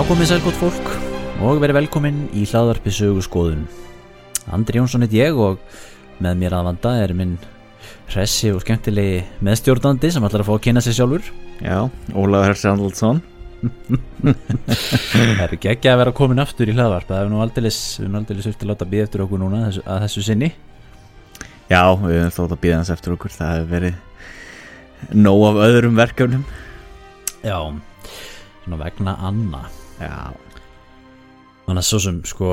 Já, komið sæl gott fólk og verið velkomin í hlaðvarpi sögu skoðun. Andri Jónsson heit ég og með mér að vanda er minn hressi og skemmtilegi meðstjórnandi sem ætlar að fá að kynna sig sjálfur. Já, Ólafur Hersandsson Það er ekki ekki að vera komin aftur í hlaðvarp, það er nú aldeilis, við erum aldeilis upp til að láta býða eftir okkur núna þessu, að þessu sinni. Já, við höfum þótt að býða hans eftir okkur Það hefur verið nóg af öðrum verkefnum Já, svona vegna Anna. Já, Þannig að svo sem sko,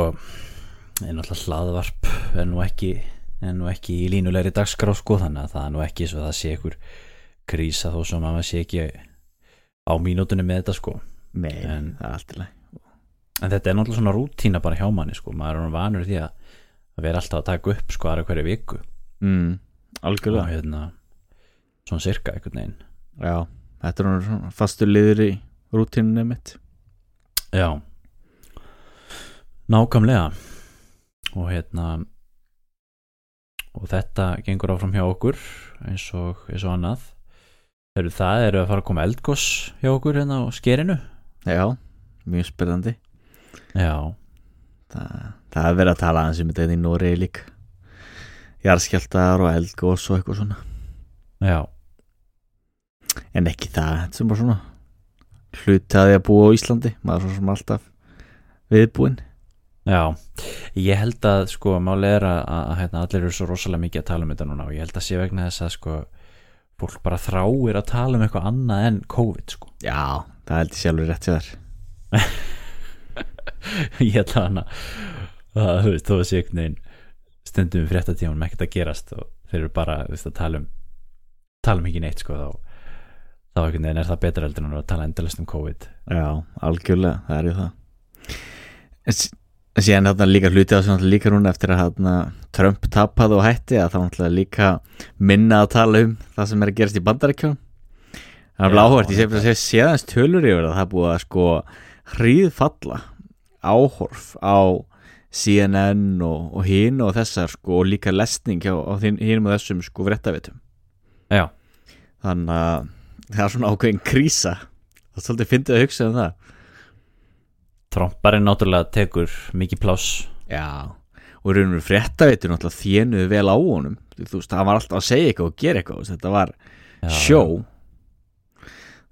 er náttúrulega hlaðvarp er nú ekki, er nú ekki í línulegri dagskrá sko, þannig að það er nú ekki svo að það sé ykkur krísa þó sem að maður sé ekki á mínútunni með þetta sko. nei, En- það er allt í lagi. En þetta er náttúrulega svona rútína bara hjá manni sko, maður er hann vanur því að að vera alltaf að taka upp sko aðra hverju viku. Mm, Algjörlega. Hérna svona sirka einhvern veginn. Já, þetta er nú svona fastur liður í rútínunni mitt Já. Nákvæmlega. Og hérna og þetta gengur áfram hjá okkur eins og, eins og annað. Þegar það eru að fara að koma eldgoss hjá okkur hérna á skerinu. Já, mjög spyrðandi Já, Það, það er verið að tala aðeins um þetta hérna í Nóri líka. Jarðskjaldar og eldgós og eitthvað svona. Já, En ekki það, þetta er bara svona Hluti að búa á Íslandi Maður er svo sem alltaf viðbúinn. Já Ég held að sko máli er að, að, að hérna, allir eru svo rosalega mikið að tala um þetta núna og ég held að sé vegna þess að sko fólk bara þráir að tala um eitthvað annað en COVID sko. Já, það held ég sjálfur rétt sér ég held að hana að þú veist, þó að sé einhvern veginn stundum við fréttatímanum ekkert að gerast og þeir eru bara, þú veist, að tala um tala um ekki neitt, sko þá þá er það betra heldur en að tala endalist um COVID. Já, algjörlega, það er ju það. En s- en síðan þarna líka hluti á sem líka núna eftir að þarna Trump tapaði og hætti að það líka minna að tala um það sem er að gerast í bandarækjum Það er áhvert, ég sé að séðans tölur yfir það, það búið að sko hríðfalla áhorf á CNN og, og hinn og þessar sko og líka lesning hjá hinn og þessum sko vrettavitum já, þannig að það er svona ákveðin krísa. Það er svolítið fyndið að hugsa um það. Trumparinn náttúrulega tekur mikið pláss. Já, og raunum við fréttaveitur náttúrulega þénuðu vel á honum. Þú veist, hann var alltaf að segja eitthvað og gera eitthvað þetta var já, sjó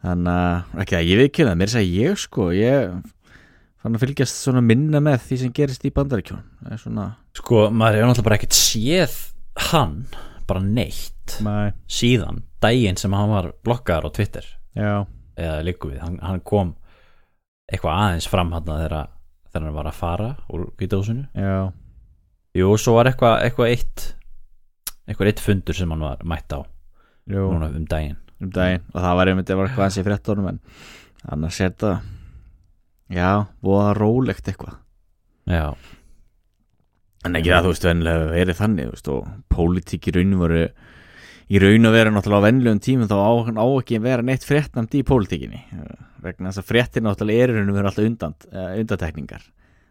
þannig að, ekki að ég veit ekki það mér sagði ég sko ég fann að fylgjast svona minna með því sem gerist í bandaríkjón það er svona sko, maður hefur náttúrulega bara ekkert séð hann bara neitt Nei. síðan daginn sem hann var blokkaður á Twitter. Já, eða líku við, hann, hann kom eitthvað aðeins fram hann þegar, þegar hann var að fara úr kvítahúsinu já, Jú, svo var eitthvað eitthvað eitt eitthvað eitt fundur sem hann var mætt á jú, núna um daginn. Um daginn. Og það var einmitt, það var eitthvað hans í fréttunum en annars er þetta já, voða rólegt eitthvað. Já, En ekki það, þú veist, vennilega verið þannig, þú veist, og pólitík í raun voru í raun að vera náttúrulega á vennilegum tímum þá á, á ekki að vera neitt fréttnandi í pólitíkinni. Eh, vegna þess að fréttir náttúrulega eru raun og vera alltaf undant, uh, undantekningar.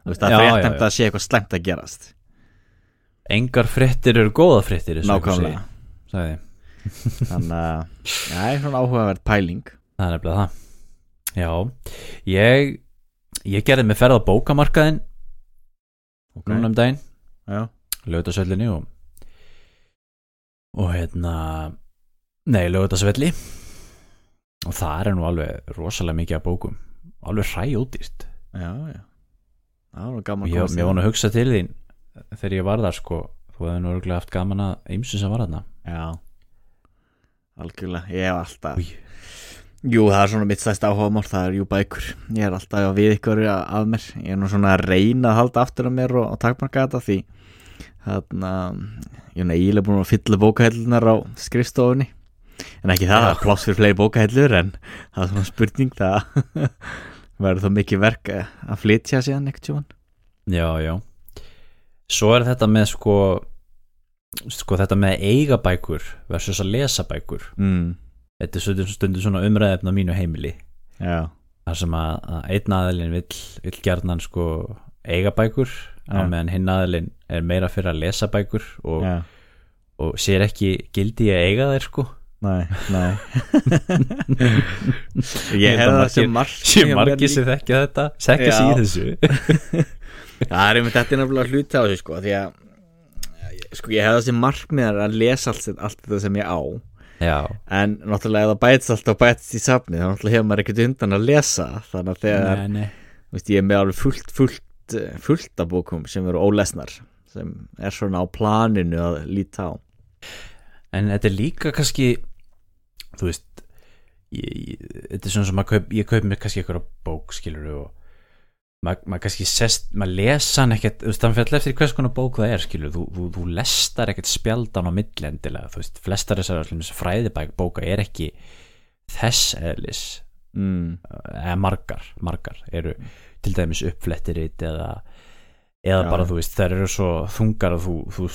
Þú veist, er fréttnæmt já. að sé eitthvað slæmt að gerast. Engar fréttir eru góða einhver nákvæmlega, þannig að það er svona áhugaverð pæling. Það er nefnilega það. Já, ég ég gerði mig ferð á bókamarkaðin Ok. núna um daginn. Já, lögutasvellinni og og hérna nei, lögutasvelli og það er nú alveg rosalega mikið af bókum. Alveg hræjódýrt já, já. Það var gaman ég, komast mér inn. var nú að hugsa til þín þegar ég var þar sko. Þú hefði nú örgulega haft gaman að ymsu sem var þarna. Já, algjörlega, ég hef alltaf Új. Jú, það er svona mitt stæst áhugamál, það er jú bækur. Ég er alltaf að við ykkur að mér. Ég er nú svona að reyna að halda aftur af mér og, og takmarka þetta því Þannig að ég er eiginlega búin að fylla bókahællunar á skrifstofunni. En ekki það, það er pláss fyrir fleiri bókahellur en það er svona spurning það. Verður þá mikið verk að flytja síðan ekkert sjóan Já, já. Svo er þetta með sko sko þetta með eiga bækur versus að lesa bækur. Mm. þetta er stundum, stundum svona umræðefn á mínu heimili. Já, þar sem að, að einn aðilinn vill, vill gjarnan sko eiga á Já. meðan hinn aðilinn er meira fyrir að lesa bækur og, já, og sér ekki gildi að eiga þær sko. Nei, nei. Ég held að sé margir sem þekkja þetta sig í þessu. Það er einmitt þetta er nefnilega hluti á þessu sko því að sko ég hefði það sem markmiðar að lesa allt, allt þetta sem ég á. Já, en náttúrulega ef það bætist alltaf bætist í safni þá náttúrulega hefur maður ekkert undan að lesa þannig að þegar nei, nei. Veist, ég er með alveg fullt, fullt, eh, fullt af bókum sem eru ólesnar sem er svona á planinu að líta á En þetta er líka kannski þú veist ég, ég, þetta er svona sem að kaup, ég kaup mér kannski eitthvað bók skilur og maður mað kannski sest, maður lesa hann ekkert þú veist, þannig fyrir eftir hvers konar bók það er skilur þú, þú, þú lestar ekkert spjaldan á milli endilega, þú veist, flestar þessar fræðibæk bóka er ekki þess eðlis mm. eða margar, margar eru til dæmis uppflettirit eða eða bara þú veist, þær eru svo þungar að þú, þú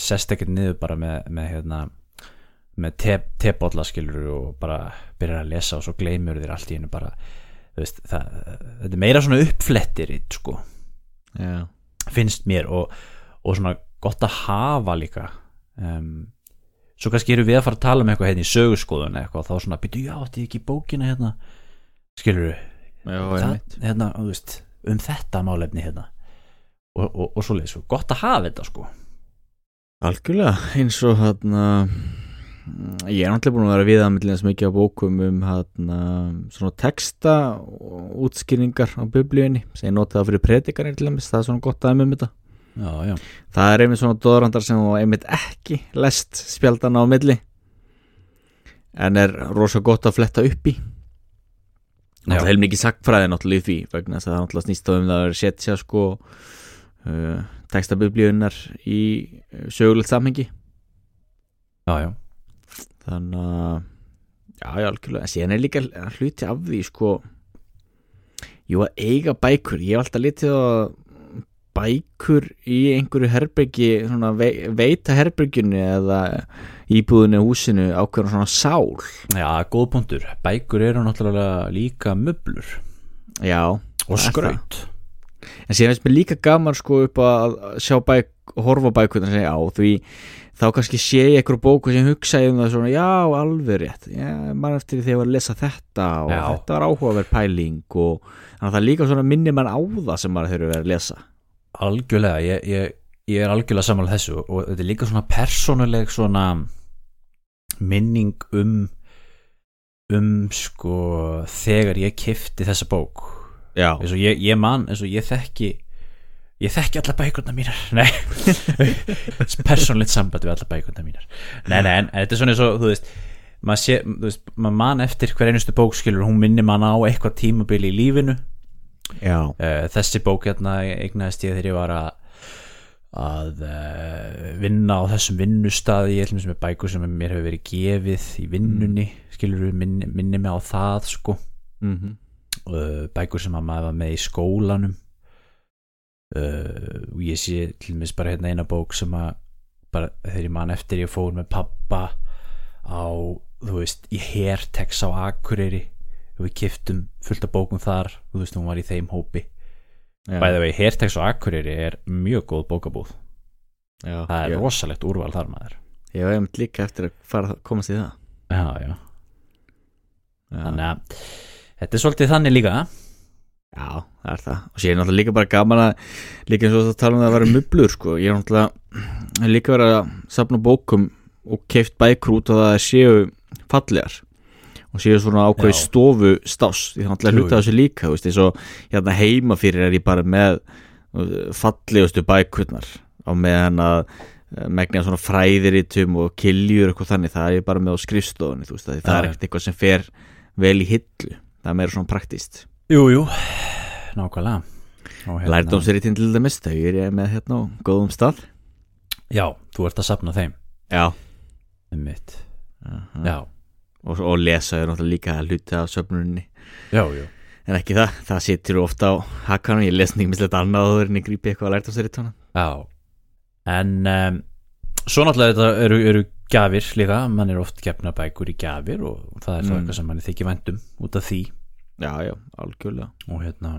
sest ekkert niður bara með, með hérna með te, tebolla skilur og bara byrjar að lesa og svo gleymur þér allt í hennu bara veist, það, þetta er meira svona uppflettirit sko, Já, finnst mér og, og svona gott að hafa líka um, svo kannski eru við að fara að tala um eitthvað hérna í sögurskoðun eitthvað og þá svona, byrju, já, þetta er ekki bókina hérna? Skilur já, það, hérna, veist, um þetta málefni hérna. Og, og, og svo leið svo gott að hafa þetta sko. Algjörlega, eins og hérna ég er náttúrulega búin að vera við að millins mikið á bókum um hérna svona texta útskýringar á biblíunni. Sem ég notaði fyrir predikarnir til dæmis, það er svona gott aðeins um þetta. Já, já, það er einmitt svona dóðrandar sem þú einmitt ekki lest spjaldan á milli. En er rosa gott að fletta upp í náttúrulega heil mikið sagfræði náttúrulega í því vegna þess að það náttúrulega snýst á um það að setja sko uh, texta biblíunar í uh, sögulegt samhengi. Já, já. Þannig að já, já, algjörlega, en síðan er líka hluti af því sko jú að eiga bækur, ég hef alltaf litið á bækur í einhverju herbyggi svona vei, veita herbyggjunu eða íbúðinu húsinu ákveðan svona sál. Já, góð punktur, bækur eru náttúrulega líka möblur. Já, og skraut. En síðan finnst mér líka gaman sko upp að sjá bæk, horfa og segja á því þá kannski sé ég einhverju bóku sem hugsa um það svona já, alveg rétt. Já, mann eftir því þegar ég var að lesa þetta og Já. þetta var áhugaverð pæling og þannig að það líka svona minni mann á það sem maður þurfi verið að lesa algjörlega, ég, ég, ég er algjörlega sammála þessu og þetta er líka svona persónuleg svona minning um um sko þegar ég kifti þessa bók. Eins og ég, ég man, eins og ég þekki ég þekki alla bækurna mínar. Nei, persónlegt samband við alla bækurna mínar. Nei, nei, en, þetta er svona eins og þú veist maður man eftir hver einustu bókskilur, hún minnir mann á eitthvað tímabili í lífinu uh, þessi bók hérna eignaðist ég þegar ég var að að uh, vinna á þessum vinnustaði. Ég ætlum sem er bækur sem mér hefur verið gefið í vinnunni, skilur við minni, minni mig á það sko. Mm uh, bækur sem að maður var með í skólanum. Uh, og ég sé til dæmis bara hérna eina bók sem að bara þegar ég man eftir ég fór með pappa á, þú veist, í Hertex á Akureyri og við kiftum fullt af bókum þar þú veist, hún var í þeim hópi. Já, bæða vegi, Hertex á Akureyri er mjög góð bókabúð, já, það er já, rosalegt úrval þar maður. Ég hef einmitt líka eftir að fara að komast í það. Já, já, þannig að þetta er svolítið þannig líka já, það er það. Og sér náttúrulega líka bara gaman að líka eins og það tala um það að vera mublur sko, ég er náttúrulega líka verið að safna bókum og keift bækur út og það séu fallegar og séu svona ákveði stofu stás því er náttúrulega Jú, hluta þessu líka veist, og hérna heima fyrir er ég bara með fallegustu bækurnar á meðan að uh, megna svona fræðiritum og kiljur og eitthvað þannig, það er ég bara með á skrifstofunni veist, það, Já, er ekkert eitthvað sem fer vel í hillu, það er meira svona praktist jú, jú, nákvæmlega. Hérna- Lærdómsritin til dæmis, þau er ég með hérna á góðum stað. Já, þú ert að safna þeim. Já. Einmitt. Uh Já, og, og lesa er náttúrulega líka hluti af söfnuninni. Já, já. En ekki það, það situr ofta á hakanum, ég les ekki mislegt annað áður en ég grípi eitthvað að lært á sér Já, en um, svo náttúrulega þetta eru, eru gjafir líka, mann er oft gefna bækur í gjafir og það er þá Mm. eitthvað sem mann er þykir vendum út af því. Já, já, algjörlega. Og hérna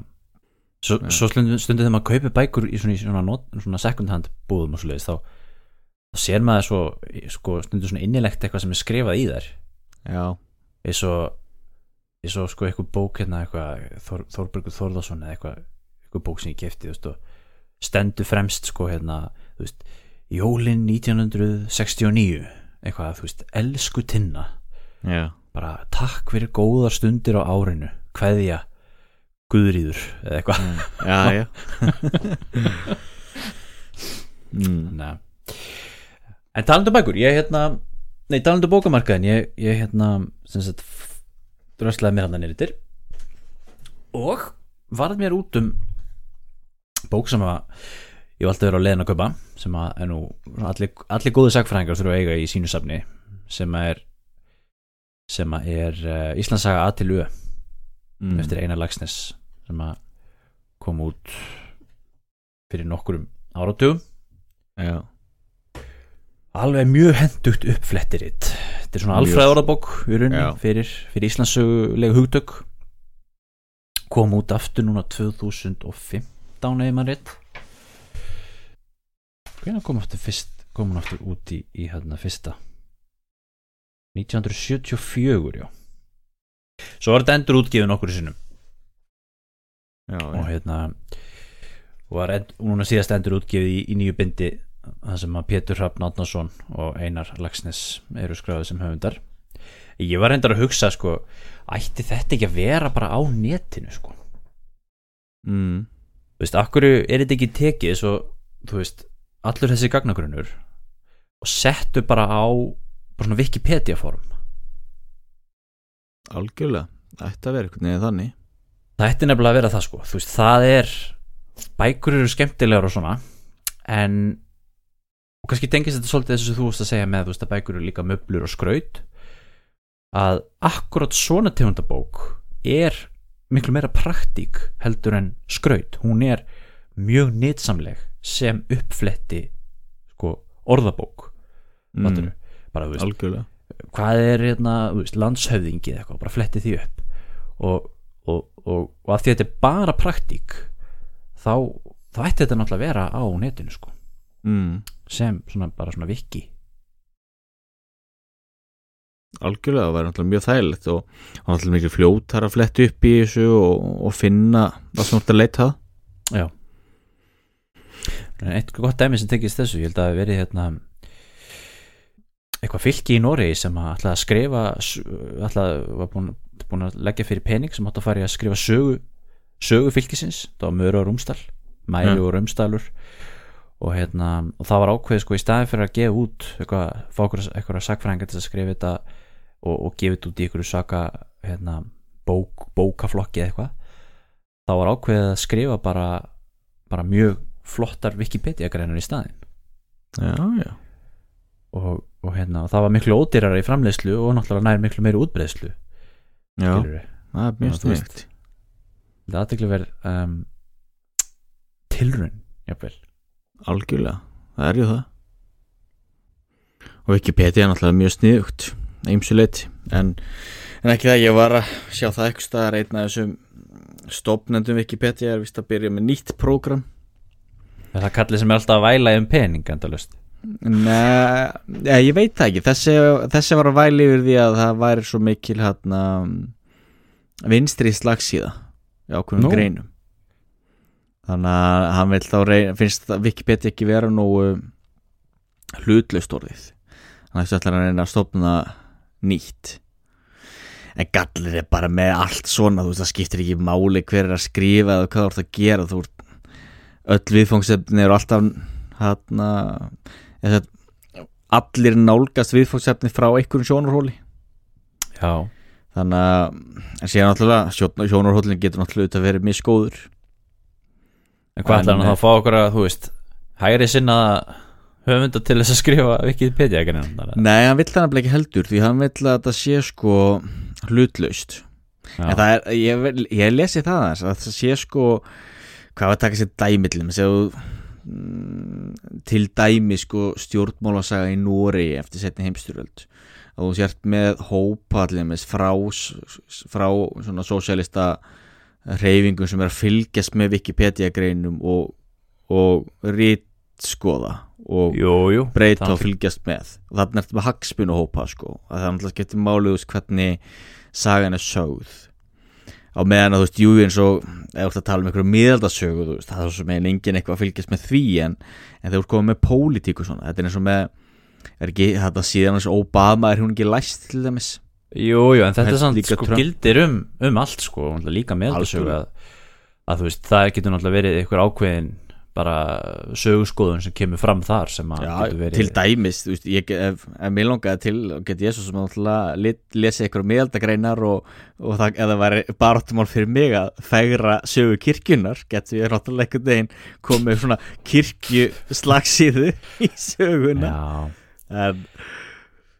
svo, svo stundum þegar maður kaupir bækur í svona, svona, svona second hand búðum og svo leiðis þá, þá sér maður svo sko, stundum svona innilegt eitthvað sem er skrifað í þær Eins og eins og sko eitthvað bók hérna eitthvað Þór, Þórbergur Þórðarsson eða eitthvað, eitthvað bók sem ég kefti stendur fremst sko hérna veist, jólin 1969 eitthvað þú veist, elsku tinna. Já, bara takk fyrir góðar stundir á árinu kveðja Guðríður eða eitthvað. Mm. Nei. en talandu bækur ég hérna, nei talandu bókamarkaðin ég, ég hérna sem sagt dröslaði mér hann að nýritir og varð mér út um bók sem að ég valdi að vera á leiðin að kaupa sem að er nú allir, allir góðu sagfræðingar þurfa að eiga í sínu safni sem að er sem að er uh, Íslandsaga A til U Mm. eftir Einar Lagsnes sem að kom út fyrir nokkurum áratugum Já, alveg mjög hendugt uppflettirinn þetta er svona alfræð í Já. fyrir, fyrir Íslandsulega hugtök. Kom út aftur núna 2015 eða maður rétt. Hvernig kom aftur fyrst kom hún aftur út í, í hérna fyrsta? 1974 já. Svo var þetta endur útgefin okkur sinnum. Já, og hérna var núna síðast endur útgefið í, í nýju bindi það sem að Pétur Hrafn Átnason og Einar Lagsnes eru skráðið sem höfundar. Ég var reyndar að hugsa sko ætti þetta ekki að vera bara á netinu sko? Mm. þú veist, akkur er þetta ekki tekið svo, þú veist, allur þessi gagnagrunnur og settu bara á bara svona Wikipedia form Algjörlega, ætti að vera einhvern veginn þannig. Það ætti nefnilega að vera það sko. Þú veist, það er bækur eru skemmtilegar og svona en og kannski tengist þetta svolítið þessu sem þú veist að segja með þú veist að bækur eru líka möblur og skraut. Að akkurat svona tegundabók er miklu meira praktík heldur en skraut. Hún er mjög nýtsamleg sem uppfletti sko orðabók. Mm. bara þú veist hvað er hérna, landshöfðingi eða eitthvað, bara fletti því upp. Og, og, og, og að því að þetta er bara praktík þá, þá ætti þetta náttúrulega að vera á netinu sko, mm. Sem svona, bara svona viki Algjörlega, það væri náttúrulega mjög þægilegt og náttúrulega mikið fljótar að fletta upp í þessu og, og finna hvað sem þú ert að leita já. En eitt gott dæmi sem tekist þessu ég held að það verið hérna eitthvað fylki í Noregi sem að ætlaði að skrifa ætlaði, var búin, búin að leggja fyrir pening sem átti að fara í að skrifa sögu sögu fylkisins, það var Möru og Rúmstal Mæli Ja. og Rúmstalur og hérna, og það var ákveðið sko í staði fyrir að gefa út eitthvað, fá okkur eitthvað sakfræðingar til að skrifa þetta og, og gefa þetta út í einhverju saka hérna, bók, bókaflokki eða eitthvað þá var ákveðið að skrifa bara bara mjög flottar Wikipedia greinar í staðin Já, já, og, og hérna, og það var miklu ódýrara í framleiðslu og náttúrulega nær miklu meiri útbreiðslu já, það er mjög sniðt það aðtekli verið um, tilrun jafnvel Algjörlega, það er ju það. Og Wikipedia er náttúrulega mjög sniðugt eimsu leiti en, en ekki það, ég var að sjá það eitthvað staðar einn af þessum stopnendum Wikipedia er vist að byrja með nýtt prógram. Er það kallið sem er alltaf að væla um pening endalust Nei, ja, ég veit það ekki. Þessi, þessi var að væli yfir því að það væri svo mikil hérna vinstri slagsíða í ákveðum Nú. greinum þannig að hann vil þá reyna, finnst Wikipedia ekki vera nógu hlutlaust orðið. Þannig að þetta ætlar að reyna að stopna nýtt. En gallir er bara með allt svona þú veist það skiptir ekki máli hver er að skrifa eða hvað þú ert að gera. Þú ert öll viðfangsefni eru alltaf hérna allir nálgast viðfangsefni frá einhverjum sjónarhóli. Já, þannig að en síðan náttúrulega sjón- sjónarhólin getur náttúrulega verið misgóður en hvað ætlar hann að fá okkur að þú veist hægri sinna höfunda til þess að skrifa Wikipedia greinarnar Nei, hann vill það nefnilega ekki heldur því hann vill að það sé sko hlutlaust. En það er, ég, ég lesi það að það sé sko hvað var að taka sér dæmi til þeim mm, til dæmi sko stjórnmálasaga í Nóri eftir setni heimstyröld að þú sért með hópa allir með frá, frá svona sósialista reyfingum sem er að fylgjast með Wikipedia greinum og, og rítskoða og Jú, jú. breyta Það og fylgjast með. Og þarna ertu með hagsmunu hópa sko. Að það er náttúrulega skiptir máli úr hvernig sagan er sögð. Á meðan að þú veist, jú eins og ef þú ert að tala um einhverju miðaldasögu veist, það er svo meginn enginn eitthvað að fylgjast með því en, en þú ert komið með pólitíku svona, þetta er eins og með er ekki, þetta síðan eins og Obama er hún ekki læst til dæmis Jú, jú, en þetta er samt sko Trump. gildir um, um allt sko, líka með Algjörlega. að, að þú veist, það getur náttúrulega verið einhver ákveðin bara sögurskoðun sem kemur fram þar sem að getur verið til dæmis, þú veist, ég, ef, ef mér langaði til, get ég svo sem náttúrulega lesi eitthvað miðaldagreinar og, og það, ef það væri baráttumál fyrir mig að fegra sögu kirkjunar getur ég náttúrulega einhvern veginn komið svona kirkju slagsíðu í söguna Já, en,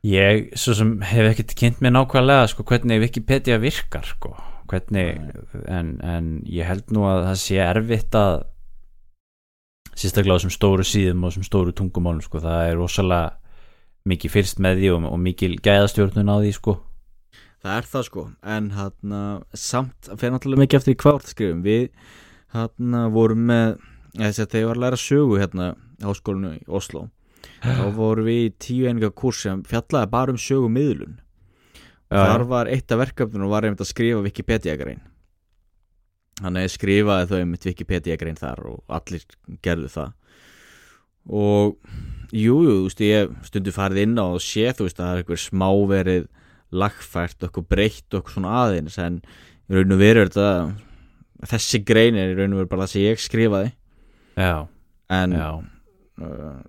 ég svo sem hef ekkert kynnt mér nákvæmlega sko hvernig Wikipedia virkar sko, hvernig en, en ég held nú að það sé erfitt að sérstaklega á þessum stóru síðum og þessum stóru tungumálum sko, það er rosalega mikið fyrst með því og, og mikil gæðastjórnun á því sko. Það er það sko. En hann samt fyrir náttúrulega mikið eftir í hvort skrifum við hann vorum með þess að þegar ég var að læra sögu hérna í háskólinu í Oslo þá vorum við í tíu eininga kurs sem fjallaði bara um sögu miðlun þar var eitt af verkefnunum var einmitt að skrifa Wikipedia grein hann er skrifaði þau einmitt Wikipedia grein þar og allir gerðu það. Og jú, jú, þú veist, ég stundu farið inn á og sé, þú veist, að það er eitthvað smá verið lagfært eitthvað breytt eitthvað svona aðeins en í raun og veru er þetta þessi grein er í raun og veru bara það sem ég skrifaði. Já, en já, uh,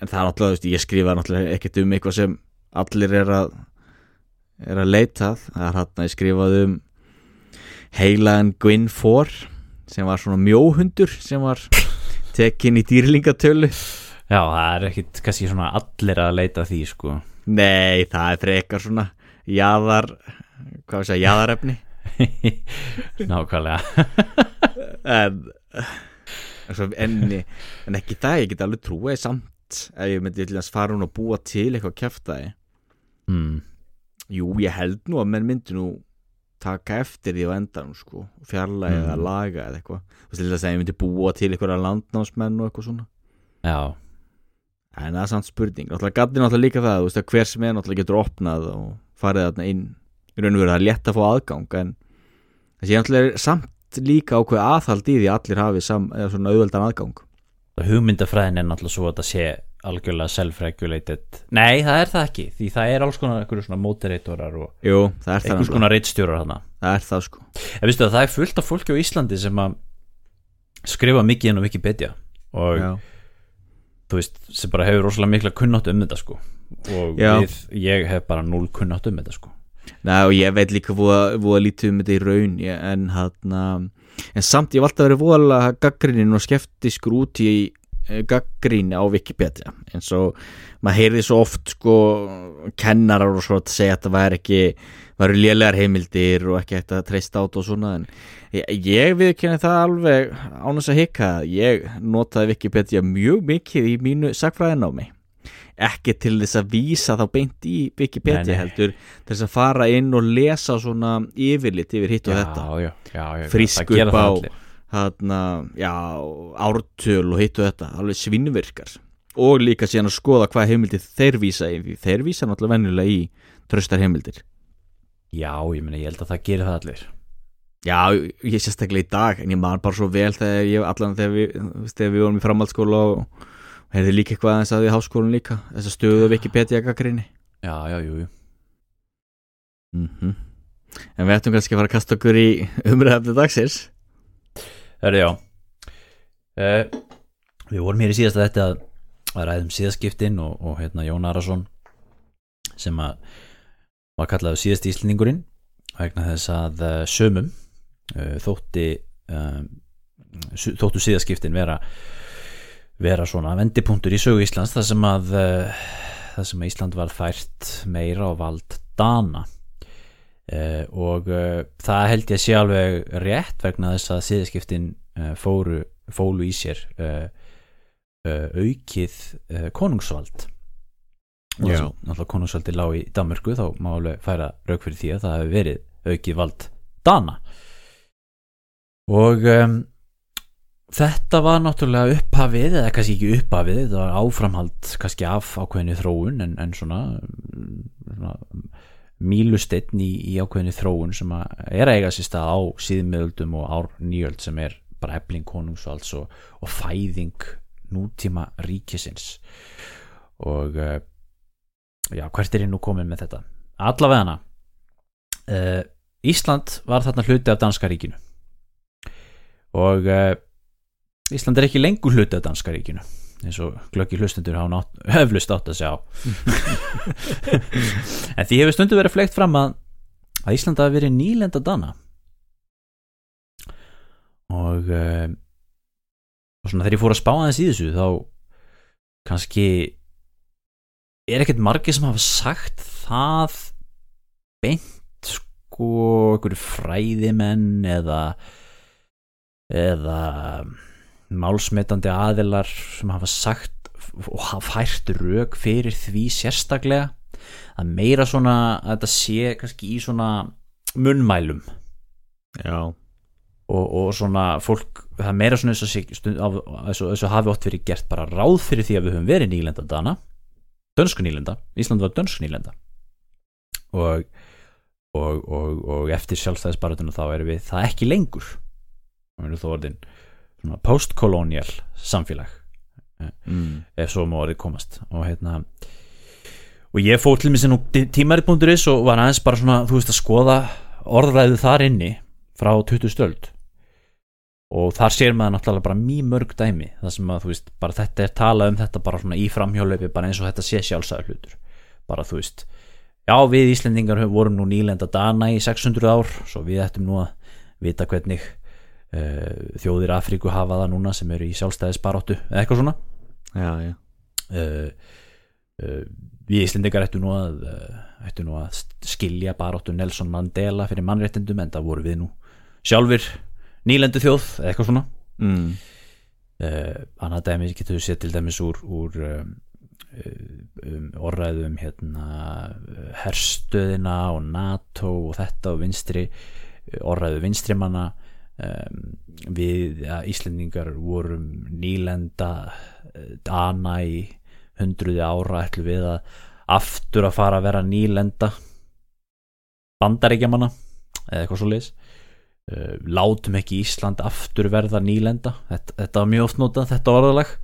en það er náttúrulega, veist, ég skrifa náttúrulega ekkert um eitthvað sem allir er að er að leita að. það er hann að ég skrifaði um heilagan Gwyn Fór sem var svona mjóhundur sem var tekin í dýrlingatölu. Já, það er ekkit kannski svona allir að leita því sko. Nei, það er frekar svona jaðar hvað við segja, jaðarefni. Nákvæmlega. En en, en, ekki það, ég get alveg trúið samt ef ég myndi til að fara hún að búa til eitthvað kjæftæði mm. Jú, ég held nú að menn myndi nú taka eftir því á endanum sko fjarlægi eða Mm. laga eða eitthvað. Þú veist til þess að ég myndi búa til eitthvað landnámsmenn og eitthvað svona. Já, en það er samt spurning, náttúrulega gæti náttúrulega líka það veist að hver sem er náttúrulega getur opnað og farið þarna inn. Í raun og veru það er létt að fá aðgang en þessi náttúrulega er samt líka ákveð aðhald í því að allir hafi sam, svona auðveldan aðgang. Hugmyndafræðin er náttúrulega svo að þetta sé algjörlega self-regulated. Nei, það er það ekki, því það er alls konar einhverju svona moderatorar og Jú, það er það einhvers konar reitstjórar hana það er það sko. En veistu að það er fullt af fólki á Íslandi sem að skrifa mikið inn á Wikipedia og Já, þú veist, sem bara hefur rosalega mikla kunnátt um þetta sko. Og við, ég hef bara núl kunnátt um þetta sko Nei, og ég veit líka voða, lítið um þetta í raun ég, en hann en samt ég hef alltaf verið voðalega gaggrinnin og skeftiskur út í gaggrinni á Wikipedia eins og maður heyrði svo oft sko kennarar og svo að segja að það væri ekki væri lélegar heimildir og ekki hægt að treysta át og svona en ég, ég viðkenni það alveg ánæs að hika ég notaði Wikipedia mjög mikið í mínu sagfræðinámi ekki til þess að vísa þá beint í Wikipedia Nei, nei. heldur til þess að fara inn og lesa svona yfirlit yfir hitt og þetta. já, já, já, það gera upp á- já, ártöl og hitt og þetta, alveg svinnvirkar. Og líka síðan að skoða hvað heimildir þeir vísa í, því þeir vísa náttúrulega venjulega í tröstar heimildir. Já, ég meina, ég held að það gerir það allir. Já, ég sérstaklega í dag en ég man bara svo vel þegar ég allan þegar við, þegar við vorum í framhaldsskóla og heyrði líka eitthvað aðeins að við háskólan líka þess að stöðu Wikipedia gaggrinni Já, já, jú, jú. Mm En við ættum kannski að fara að kasta okkur í umræðafni dagsins. Hörðu, já. Uh, Við vorum hér í síðasta þetta að, að ræðum síðaskiptin og, og hérna Jón Arason sem að var kallaður síðast íslendingurinn vegna þess að uh, sömum uh, þótti uh, þóttu síðaskiptin vera vera svona vendipunktur í sögu Íslands þar sem að uh, þar sem að Ísland var fært meira á vald Dana. Uh, og uh, það held ég sé alveg rétt vegna þess að siðskiptin uh, fóru fólu í sér aukið konungsvald. Og þess að náttúrulega konungsvaldi lág í Danmörku þá má alveg færa rauk fyrir því að það hefur verið aukið vald Dana. Og um, þetta var náttúrulega upphafið eða kannski ekki upphafið þetta var áframhald kannski af ákveðinu þróun en, en svona, svona mílusteinn í, í ákveðinu þróun sem er að eiga sér stað á síðmiðöldum og ár nýjöld sem er bara efling konungsvalds og, og fæðing nútíma ríkisins. Og uh, já, hvert er ég nú komin með þetta? Allavega hana uh, Ísland var þarna hluti af danska ríkinu. Og uh, Ísland er ekki lengur hluti af danska ríkinu eins og glöggi hlustendur höflust átt að sjá. En því hefur stundu verið flegt fram að, að Ísland hafi verið nýlenda dana. Og uh, og svona þegar ég fór að spá aðeins í þessu þá kannski er ekkert margir sem hafa sagt það beint sko einhverju fræðimenn eða eða málsmetandi aðilar sem hafa sagt og hafa fært rauk fyrir því sérstaklega að meira svona að þetta sé kannski í svona munnmælum. Já, og, og svona fólk það er meira svona eins og hafi oft verið gert bara ráð fyrir því að við höfum verið nýlenda dana dönsku nýlenda, Ísland var dönsku nýlenda. Og og, og, og eftir sjálfstæðisbaratuna þá erum við það ekki lengur. Við erum þó orðin svona postkolonial samfélag mm. ef svo má orðið komast. Og hérna og ég fór til mér sem nú tímarit.is og var aðeins bara svona, þú veist að skoða orðræðu þar inni frá 20 stöld. Og þar sér maður náttúrulega bara mjög mörg dæmi það sem að þú veist, bara þetta er talað um þetta bara svona í framhjólaupi, bara eins og þetta sé sjálfsæður hlutur, bara þú veist já við Íslendingar vorum nú nýlenda dana í 600 ár, svo við ættum nú að vita hvernig þjóðir Afríku hafa það núna sem eru í sjálfstæðisbaráttu, eða eitthvað svona. Já, já. Uh, uh, við Íslendingar ættu nú nú að skilja baráttu Nelson Mandela fyrir mannréttindum en það voru við nú sjálfur nýlendu þjóð eða eitthvað svona. Mm. uh, annað dæmi getur við séð til dæmis úr, úr um, um, orðræðum hérna herstöðina og NATO og þetta og vinstri orðræðu vinstrimanna um, við ja, Íslendingar vorum nýlenda uh, dana í hundruði ára ætlu við að aftur að fara að vera nýlenda bandaríkjamanna eða eitthvað svo leis uh, látum ekki Ísland aftur verða nýlenda. Þetta, þetta var mjög oft notað, þetta orðalag.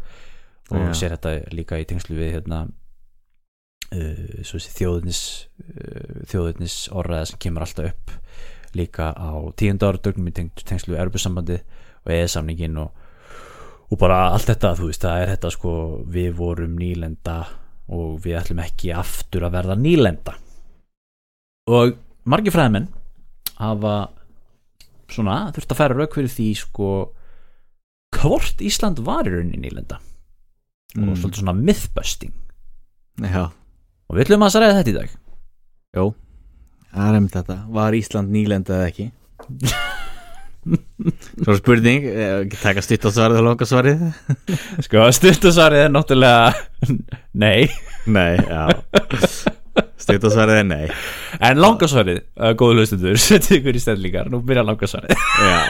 Og Já. sér þetta líka í tengslu við hérna uh, svo þessi þjóðurnis uh, þjóðurnis orðaða sem kemur alltaf upp líka á tíunda áratögnum í teng- tengslu við Erbjörnsambandi og eða-samningin og, og bara allt þetta, þú veist, það er þetta sko við vorum nýlenda og við ætlum ekki aftur að verða nýlenda. Og margir fræðmenn hafa svona þurft að færa rauk fyrir því sko hvort Ísland var í rauninni nýlenda og Mm. svolítið svona mythbusting. Já, og við ætlum að ræða þetta í dag. Jó Það er einmitt þetta, var Ísland nýlenda eða ekki? Svo spurning, eh, taka stutt á svarið og langa svarið sko stuttasvarið er náttúrulega nei, Nei, já. Stutt á svarið er nei. En langasvarið uh, góðu hlustundur, setið ykkur í stendlingar nú byrja langasvarið Já.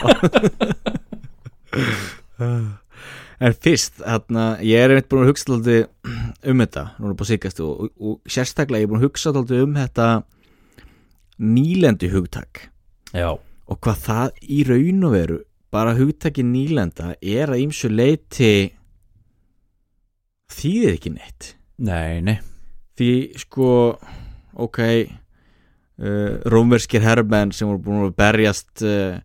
En fyrst, hérna, ég er einmitt búin að hugsa um þetta, núna búin að sigast og, og, og sérstaklega ég er búin að hugsa um þetta nýlendu hugtak. Já, og hvað það í raun og veru bara hugtaki nýlenda er að ýmsu leiti þýðir ekki neitt. Nei, nei. Því sko ok uh, rómverskir herrmenn sem voru búin að berjast uh,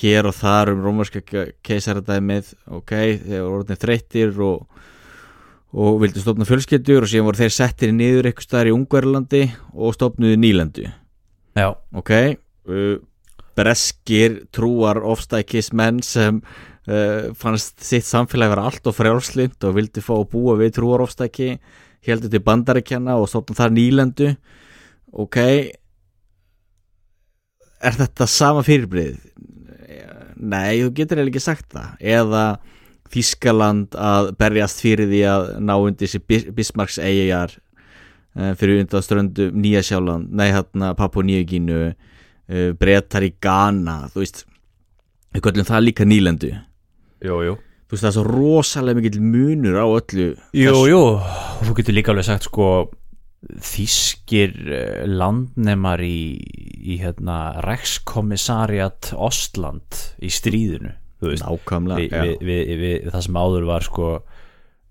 hér og þar um rómverska keisaradæmið ok, þeir voru orðin þreyttir og, og vildu stofna fjölskyldur og síðan voru þeir settir niður eitthvað staðar í Ungverlandi og stofnuðu nýlendu já, ok uh, breskir trúar ofstækis menn sem uh, fannst sitt samfélag vera allt og frjálslind og vildi fá að búa við trúarofstæki heldur til bandaríkjana og stofnum þar nýlendu. Ok er þetta sama fyrirbrið nei, þú getur eiginlega ekki sagt það. Eða Þískaland að berjast fyrir því að ná undir sér Bismarcks eigjar fyrir undan ströndu Nýja Sjáland, nei hérna Papua Nýjagínu uh, Bretar í Ghana þú veist, við kallum það líka nýlendu. Jú, jú. Þú veist það er svo rosalega mikill munur á öllu Jú, jú, og þú getur líka alveg sagt sko þýskir eh, landnemar í, í hérna Rekskommissariat Ostland í stríðinu nákvæmlega við, við, við, það sem áður var sko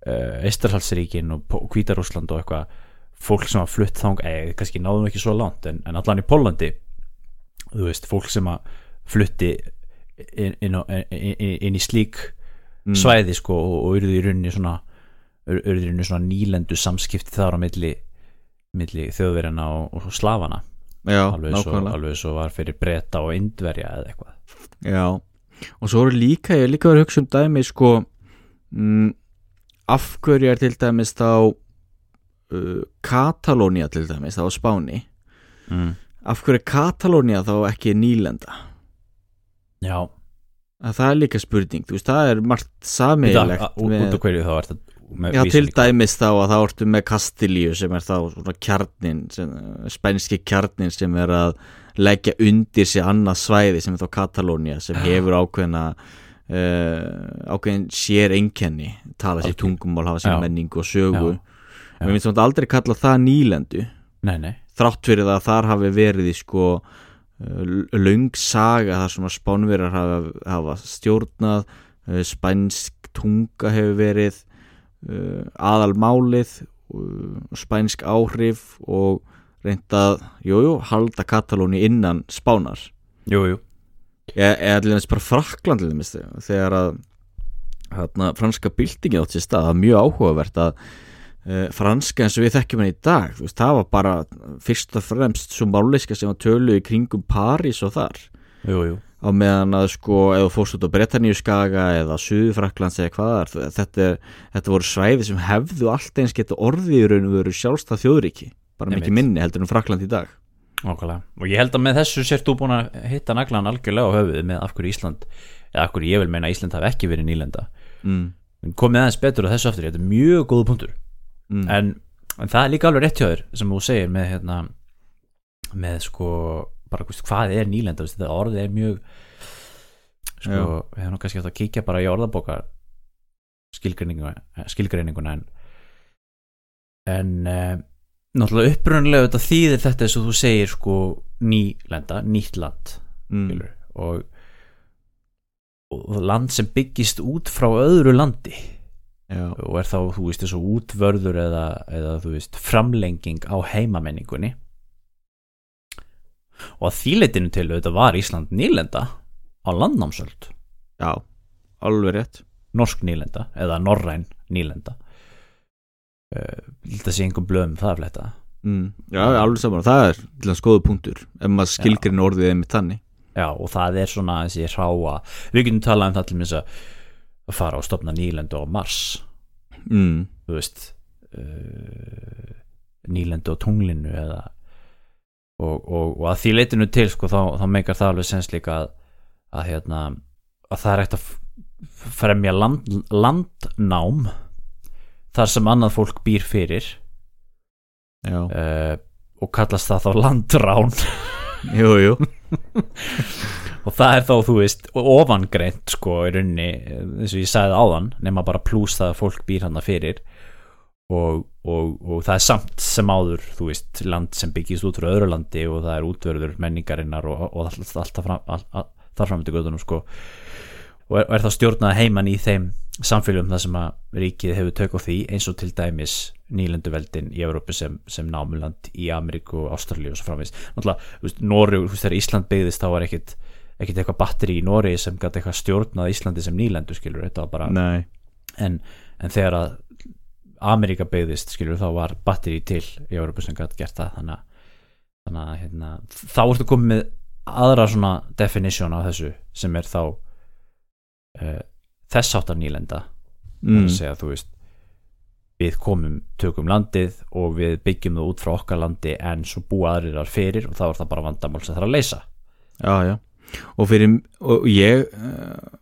Eistarhalsríkin og Hvítarúsland og eitthvað fólk sem var flutt þang, eða kannski náðum ekki svo langt en, en allan í Pólandi þú veist, fólk sem að flutti inn, inn, inn, inn, í slík svæði sko og, urðu í rauninni svona urðu í rauninni svona nýlendu samskipti þar á milli, milli þjóðverjana og, og slavana. Já, alveg svo, alveg svo var fyrir breyta og indverja eða eitthvað. Já, og svo eru líka, ég er líka verið að hugsa um dæmi sko mm, af hverju er til dæmis þá uh, Katalónia til dæmis þá á Spáni. Mm. af hverju er Katalónia þá ekki nýlenda? Já, að það er líka spurning, þú veist, það er margt af út af hverju þá er þetta Já, til dæmis þá að það ortu með Kastilíu sem er þá svona kjarnin sem, spænski kjarnin sem er að leggja undir sig annað svæði sem er þá Katalónia sem hefur ákveðna uh, ákveðin sér einkenni tala sér Algjör. tungumál, hafa sér menningu og sögu. Já. Og ég finnst samt aldrei kalla það nýlendu. Nei, nei, þrátt fyrir það að þar hafi verið í sko uh, löng saga þar sem að spánverjar hafa, hafa stjórnað uh, spænsk tunga hefur verið uh, aðalmálið spænsk áhrif og reyndað, jújú, jú, halda Katalóni innan spánar. Jú, jú. Eða allir þess bara Frakland til dæmis, þegar að hérna, franska byltingin átt sér stað það er mjög áhugavert að franska eins og við þekkjum henni í dag veist, það var bara fyrst og fremst svo máliska sem var tölu í kringum París og þar. Jú, jú, á meðan að sko þú fórst út á Bretaníu skaga eða Suður-Fraklands eða hvað það er þetta, þetta voru svæði sem hefðu allt eins geta orðið í raun og veru sjálfstað þjóðríki bara mikið minni heldur en Frakland í dag. Nákvæmlega. Og ég held að með þessu sért þú búin að hitta naglan algjörlega á höfuðið með af hverju Ísland eða af hverju ég vil meina Ísland hafi ekki verið nýlenda. Mm. Komið aðeins betur á þessu aftur, þetta er mjög góða punktur Mm. en, en það er líka alveg rétt hjá þér sem þú segir með hérna með sko bara hvist, hvað er nýlenda, þetta orðið er mjög sko, Já. við hefum kannski átt að kíkja bara í orðabókar skilgreininguna, skilgreininguna en en eh, náttúrulega upprunlega þetta þýðir þetta eins og þú segir sko nýlenda, nýtt land Mm. og, og land sem byggist út frá öðru landi Já. og er þá, þú veist, þessu útvörður eða, eða þú veist, framlenging á heimamenningunni. Og að þýleitinu til þetta var Ísland nýlenda á landnámsöld. Já, alveg rétt. Norsk nýlenda eða norræn nýlenda. Uh, þetta sé einhver blöðum það að fletta. Mm. Já, alveg saman, það er til að skoða punktur ef maður skilgrin orðið einmitt þannig. Já, og það er svona þessi ráa við getum talað um það til minnst að að fara og stopna nýlendu á Mars. Mm. þú veist uh, nýlendu á tunglinu eða og, og, og að því leitinu til sko, þá, þá meikar það alveg sens líka að, að, hérna, að það er ekkert að fremja land, landnám þar sem annað fólk býr fyrir uh, og kallast það þá landrán. Jú, jú og það er þá, þú veist, ofangreint sko í rauninni, eins og ég sagði áðan nema bara pluss það að fólk býr hann fyrir. Og, og, og það er samt sem áður, þú veist land sem byggist út frá öðru landi og það er útvörður menningarinnar og, og allt, allt það fram, fram til göðunum sko. Og er, er þá stjórnað heiman í þeim samfélögum þar sem að ríkið hefur tök á því eins og til dæmis nýlenduveldin í Európu sem, sem námuland í Ameríku og Ástralíu og svo framvegis. Náttúrulega, Nóri, Ísland byggðist þá var ekkit, ekkit eitthvað batteri í Nóri sem gæti eitthvað stjórnað Íslandi sem nýlendu skilur, þetta var bara en, en þegar að Ameríka byggðist skilur þá var batteri til í Európu sem gæti gert það. Þannig að, þannig að hérna, þá ertu komið með aðra svona definition á þessu sem er þá uh, þess áttar nýlenda. Mm. að segja veist við komum, tökum landið og við byggjum það út frá okkar landi en svo búa aðrir þar fyrir og þá er það bara vandamál sem það er að leysa. Já, já Og fyrir, og ég uh,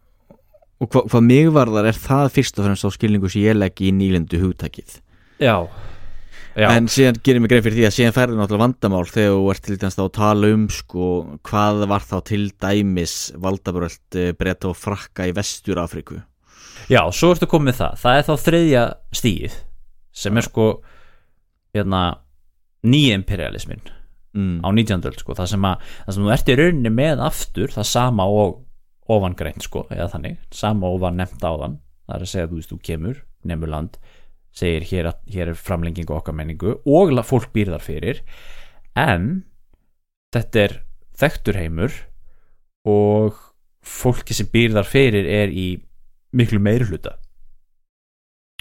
Og hva, hvað mig varðar er það fyrst og fremst á skilningu sem ég legg í nýlendu hugtakið. Já, já, En síðan gerir mig grein fyrir því að síðan færði náttúrulega vandamál þegar þú ert til dæmis þá að tala um sko hvað var þá til dæmis valdabröld breyta og frakka í vestur Afríku já, svo ertu komið það. Það er þá þriðja stíð sem er sko hérna nýimperialismin mm. á 19. öld sko, það sem að það sem þú ert í rauninni með aftur það sama og ofangreint sko, eða þannig, sama og var nefnt á þann það er að segja að þú veist, þú kemur nefnur land, segir hér, að, hér er framlenging og okkar menningu og fólk býr þar fyrir. En þetta er þekktur heimur og fólki sem býr þar fyrir er í miklu meiri hluta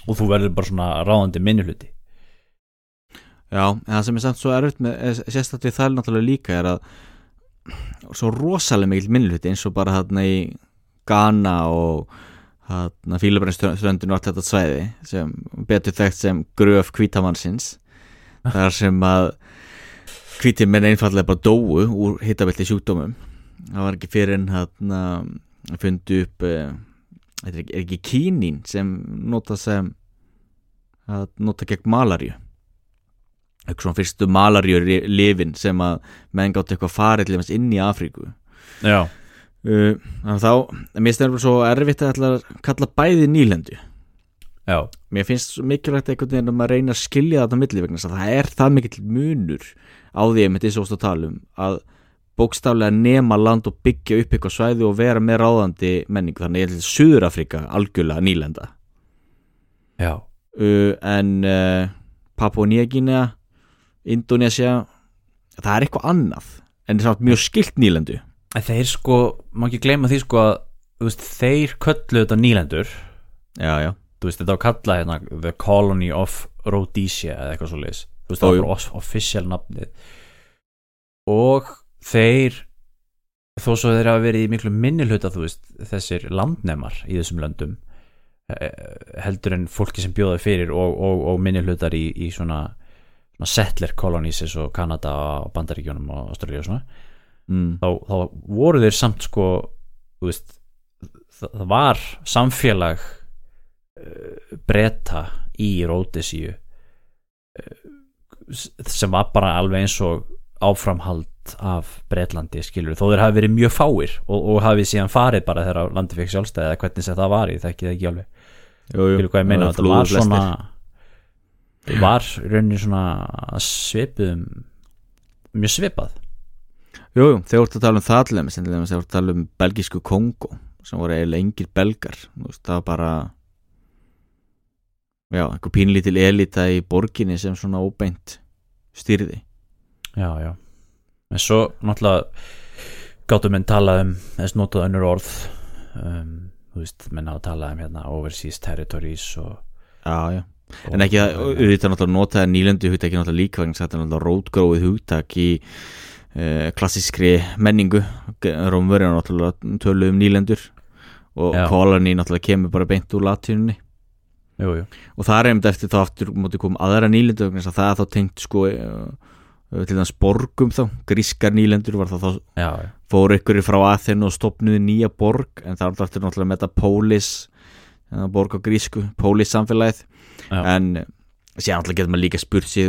og þú verður bara svona ráðandi minni hluti Já, en það sem er samt svo erfitt með eh, sérstaklega það er náttúrulega líka er að svo rosalega mikil minnluti eins og bara þarna í Ghana og þarna fílabrænströndin og allt þetta svæði sem betur þekkt sem gröf kvítamannsins þar sem að hvítir menn einfallega bara dóu úr hittabildi sjúkdómum. Það var ekki fyrir en þarna fundu upp eh, er ekki, er ekki kínín sem nota sem nota gegn eitthvað svona fyrstu malarjur lifin sem að menn gátt eitthvað farið inn í Afríku. Já, uh, að þá, mér stefnir svo erfitt að að kalla bæði nýlendu. Já, mér finnst mikilvægt einhvern veginn að maður reyna að skilja þetta á milli vegna þess að það er það mikill munur á því einmitt eins og óst að tala um að bókstaflega nema land og byggja upp eitthvað svæði og vera með ráðandi menningu. Þannig að Suður Afrika algjörlega nýlenda. Já. Uh, en uh, Papua Nýja Gínea Indonesia það er eitthvað annað en það er mjög skilt nýlendu. En þeir sko, má ekki gleyma því sko að veist, þeir köllu þetta nýlendur. Já, já, veist, þetta á að kalla hérna The Colony of Rhodesia eða eitthvað svo veist, það var bara off- official nafnið. Og þeir þó svo þeir hafa verið í miklu minni hluta þú veist, þessir landnemar í þessum löndum eh, heldur en fólki sem bjóða fyrir og, og, og minni hlutar í, í svona settler eins og Kanada og Bandaríkjónum og Australíu og svona mm, þá, þá voru þeir samt sko veist það, var samfélag uh, bretta í Ródesíu uh, sem var bara alveg eins og áframhald af Bretlandi skilur þó þeir hafi verið mjög fáir og, og hafi síðan farið bara þegar landi fekk sjálfstæði eða hvernig sem það var í þekki það ekki alveg. Jú, jú, skilur hvað ég meina? Það var svona var í rauninni svona svipuðum mjög svipað. Jú, jú, þegar þú ert að tala um það til þeim þegar þú ert að tala um belgísku Kongo sem voru eiginlega engir belgar veist, það var bara já, einhver pínlítil elita í borginni sem svona óbeint stýrði. Já, já. En svo náttúrulega gáttu menn talað um þess notað önnur orð um, þú veist, menn hafa talað um hérna overseas territories og, já, já En ekki að, auðvitað náttúrulega notaði nýlendu hugtaki náttúrulega líka vegna þetta er náttúrulega rótgróið hugtak í uh, klassískri menningu. Rómverja náttúrulega tölu um nýlendur og koloni náttúrulega kemur bara beint úr latíninni Jú, jú, og það er einmitt eftir þá aftur móti koma aðra nýlendu vegna að það er þá tengt sko uh, til þess borgum þá, grískar nýlendur var það þá já, já, fóru ykkur frá Aþenu og stopnuðu nýja borg en það er alltaf náttúrulega með þetta polis hérna, borg á grísku, polis samfélagið Já. en síðan náttúrulega getur maður líka spurt sig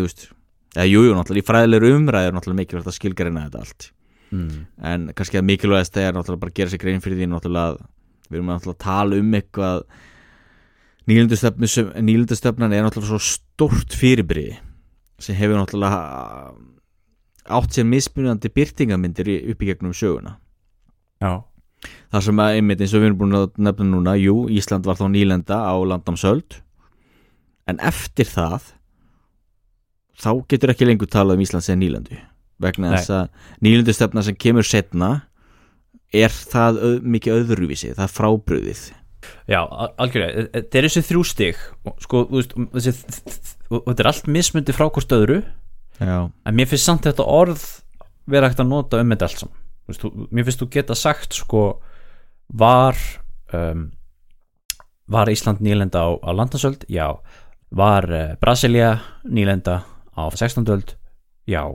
eða jú, jú, náttúrulega í fræðilegur umræði er náttúrulega mikilvægt að skilgarina þetta allt. Mm, en kannski að mikilvægast er náttúrulega bara að gera sér grein fyrir því náttúrulega við erum náttúrulega að tala um eitthvað nýlundastöfnan er náttúrulega svo stórt fyrirbriði sem hefur náttúrulega átt sér mismunandi byrtingamindir upp í gegnum söguna. Já, þar sem að einmitt eins og við erum búin að nefna núna jú, Ísland var þá nýlenda á landamsöld en eftir það þá getur ekki lengur talað um Ísland sem nýlendu vegna þess að nýlendustefna sem kemur setna er það öð, mikið öðruvísi, það er frábröðið já, al- algjörlega. Þetta er þessi þrjú stig. Sko, þessi, þetta er allt mismundi frá hvort öðru. Já, en mér finnst samt þetta orð vera hægt að nota um þetta allt saman. Mér finnst þú geta sagt sko var um, var Ísland nýlenda á, á landasöld? Já. Var uh, Brasilia nýlenda á 16. öld? Já.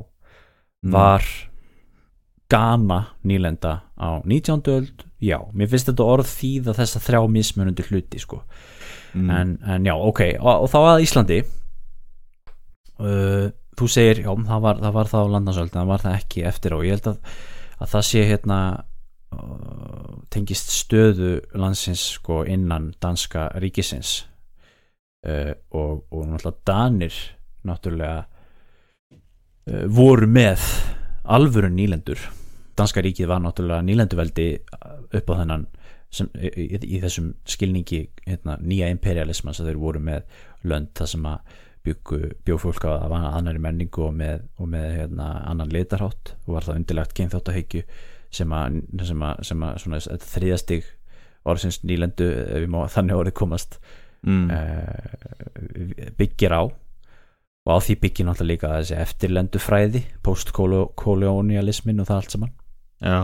Var Ghana nýlenda á 19. öld? Já. Mér finnst þetta orð þýða þessa þrjá mismunandi hluti sko. mm. en, en já, ok, og, og þá að Íslandi uh, þú segir, já, það var það, var það á landasöld, það var það ekki eftir og ég held að, að það sé hérna uh, tengist stöðu landsins sko innan danska ríkisins uh, og, og náttúrulega Danir náttúrulega uh, voru með alvöru nýlendur. Danska ríkið var náttúrulega nýlenduveldi upp á þennan sem, í, í, þessum skilningi hérna, nýja imperialisman sem þeir voru með lönd það sem að bjófólk á að annari menningu og með, og með hérna, annan litarhátt. Og var það undirlegt kynþáttahyggju sem að, sem að, sem að þriðastig orðsins nýlendu ef við má þannig orðið komast mm. uh, byggir á. Og á því byggir náttúrulega líka þessi eftirlendufræði post-kolonialismin og það allt saman. Já,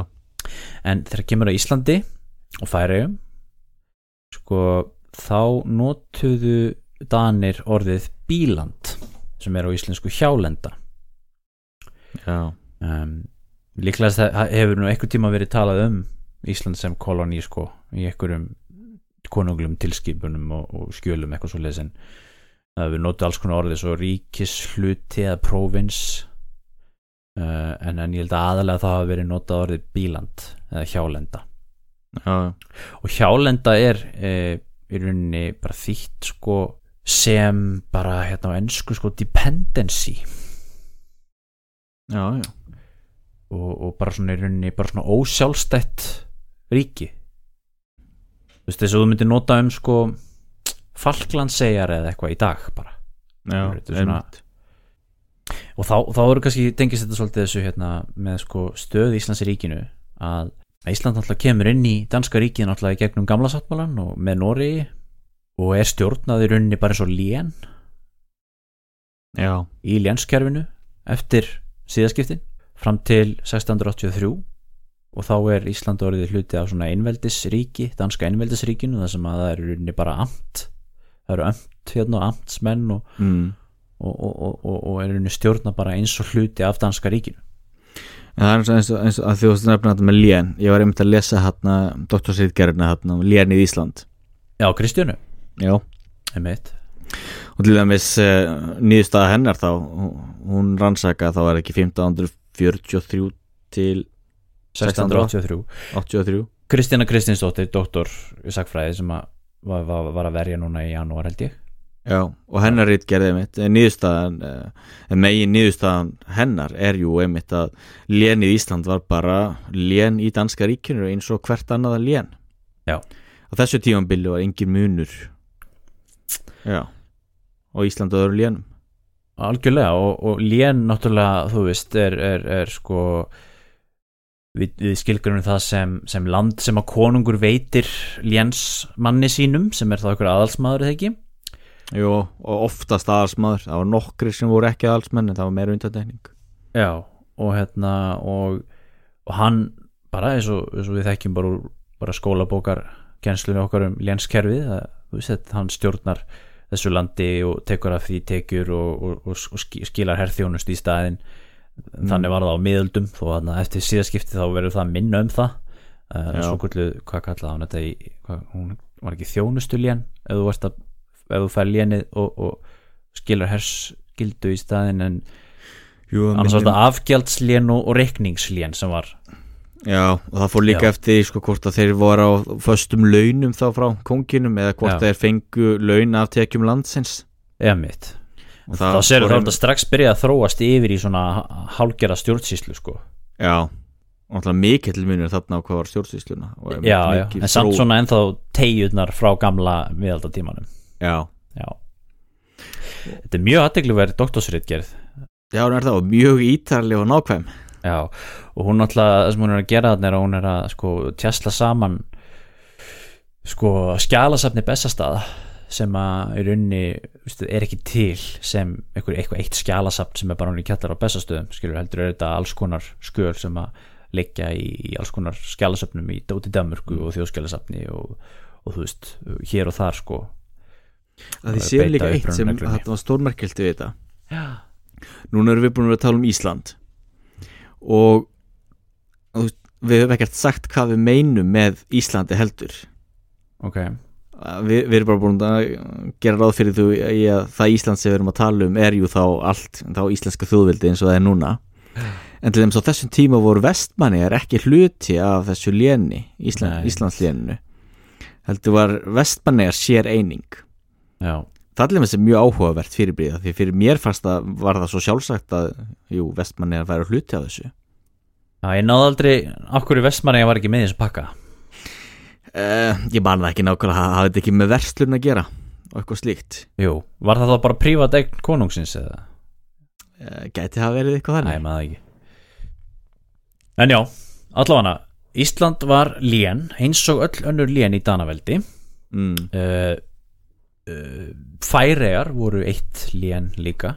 en þegar kemur á Íslandi og Færeyjum sko þá notuðu Danir orðið bíland sem er á íslensku hjálenda. Já, um, líklega hefur nú einhver tíma verið talað um Ísland sem koloni sko í einhverjum konunglum tilskipunum og, og skjölum eitthvað svo lesin hefur notið alls konar orðið svo ríkishluti eða próvins uh, en, en ég held að aðalega það hafa verið notað orðið bíland eða hjálenda. Já, og hjálenda er e, í rauninni bara þýtt sko sem bara hérna á ennsku sko dependency. Já, já. og, og bara svona í rauninni bara svona ósjálfstætt ríki þú veist þess að þú myndir nota um sko Falklandseyjar eða eitthvað í dag bara. Já svona- og þá, þá eru kannski tengist þetta svolítið þessu hérna með sko stöð Íslands í ríkinu að Ísland náttúrulega kemur inn í danska ríkið náttúrulega í gegnum gamla sáttmálan og með Nóri og er stjórnað í rauninni bara og lén Já, í lénskerfinu eftir síðaskiptin fram til 1683 og þá er Ísland orðið hluti af svona einveldisríki, danska einveldisríkinu það sem að það er í rauninni bara amt. Það eru amt hérna og amtsmenn og, mm. og, og, og, og, og er í rauninni stjórna bara eins og hluti af danska ríkinu. En það er eins og, eins að þú veist nefna þetta með lén. Ég var einmitt að lesa hérna doktorsýtgerðina hérna um lén í Ísland. Já, Kristjánu, Já. Einmitt. Og til dæmis uh, nýðustæða hennar þá hún rannsaka þá er ekki 1543 til 1683 83 Kristjana Kristinsdóttir, doktor í sagfræði sem að var, var, að verja núna í janúar held ég. Já, og hennar rít gerði einmitt nýðustæðan, uh, megin nýðustæðan hennar er jú einmitt að lén í Ísland var bara lén í danska ríkinu eins og hvert annaða lén. Já. Á þessu tímambili var engin munur. Já og Ísland og öðru lénum. Algjörlega og, og lén náttúrulega þú veist er, er, er sko við, við skilgrunum það sem, sem land sem að konungur veitir léns manni sínum sem er þá einhver aðalsmaður eða ekki? Jú, og oftast aðalsmaður. Það var nokkri sem voru ekki aðalsmenn en það var meira undantekning. Já, og hérna og, og hann bara eins og, eins og við þekkjum bara, bara skólabókar kennslunni okkar um lénskerfið að, þú veist, hann stjórnar þessu landi og tekur af því tekjur og, og, og, og ski- skilar herþjónust í staðinn þannig var það á miðöldum þó að eftir síðaskipti þá verður það minna um það uh, Já. svo kvöldu, hvað kallaði hann þetta í, hvað, hún var ekki þjónustulén ef þú ert að, ef þú fær lénið og, og skilar hersskildu í staðinn en Jú, annars var þetta afgjaldslén og, og reikningslén sem var Já, og það fór líka Já. eftir sko, hvort að þeir voru á föstum launum þá frá konginum eða hvort Já. þeir fengu laun af tekjum landsins eða mitt og sér fór þá þetta strax byrja að þróast yfir í svona hálgjara stjórnsýslu sko. Já, og náttúrulega mikill munur þarna á hvað var stjórnsýsluna já, já, en samt svona ennþá tegjurnar frá gamla miðaldatímanum. Já, já. Þetta er mjög aðtegluverð doktorsritgerð. Já, hún er það og mjög ítarlega og nákvæm. Já, og hún náttúrulega það sem hún er að gera þarna er að hún er að sko tjastla saman sko skjalasafni bestastaða sem að í veistu, er ekki til sem einhver, eitthvað eitt skjalasafn sem er bara hún í kjallar á bestastöðum skilur heldur er þetta alls konar skjöl sem að liggja í, í alls konar skjalasafnum í Dóti Danmörku og þjóðskjalasafni og, og þú veist, hér og þar sko. Að því séu líka eitt sem þetta var stórmerkelt við þetta. Já, núna erum við búin að tala um Ísland. Og, við höfum ekkert sagt hvað við meinum með Íslandi heldur. Ok við, við erum bara búin að gera ráð fyrir þú í að það Ísland sem við erum að tala um er jú þá allt, þá íslenska þjóðvildi eins og það er núna. En til þess á þessum tíma voru vestmanni er ekki hluti af þessu léni Ísland, Nei. Íslandsléninu. Heldur var vestmanni er sér eining Já, það er alveg sem mjög áhugavert fyrirbríða því fyrir mér fannst að var það svo sjálfsagt að jú, vestmanni er að vera hluti af þessu. Já ég náði aldrei okkur í vestmanni var ekki með þessu pakka uh, ég man það ekki nákvæmlega það hafði ekki með verslun að gera og eitthvað slíkt? Jú, var það þá bara prívat eign konungsins eða? uh, gæti það verið eitthvað Nei, þannig maður það ekki. En já, allavega Ísland var lén, eins og öll önnur lén í Danaveldi. Mm, uh, uh, Færegar voru eitt lén líka.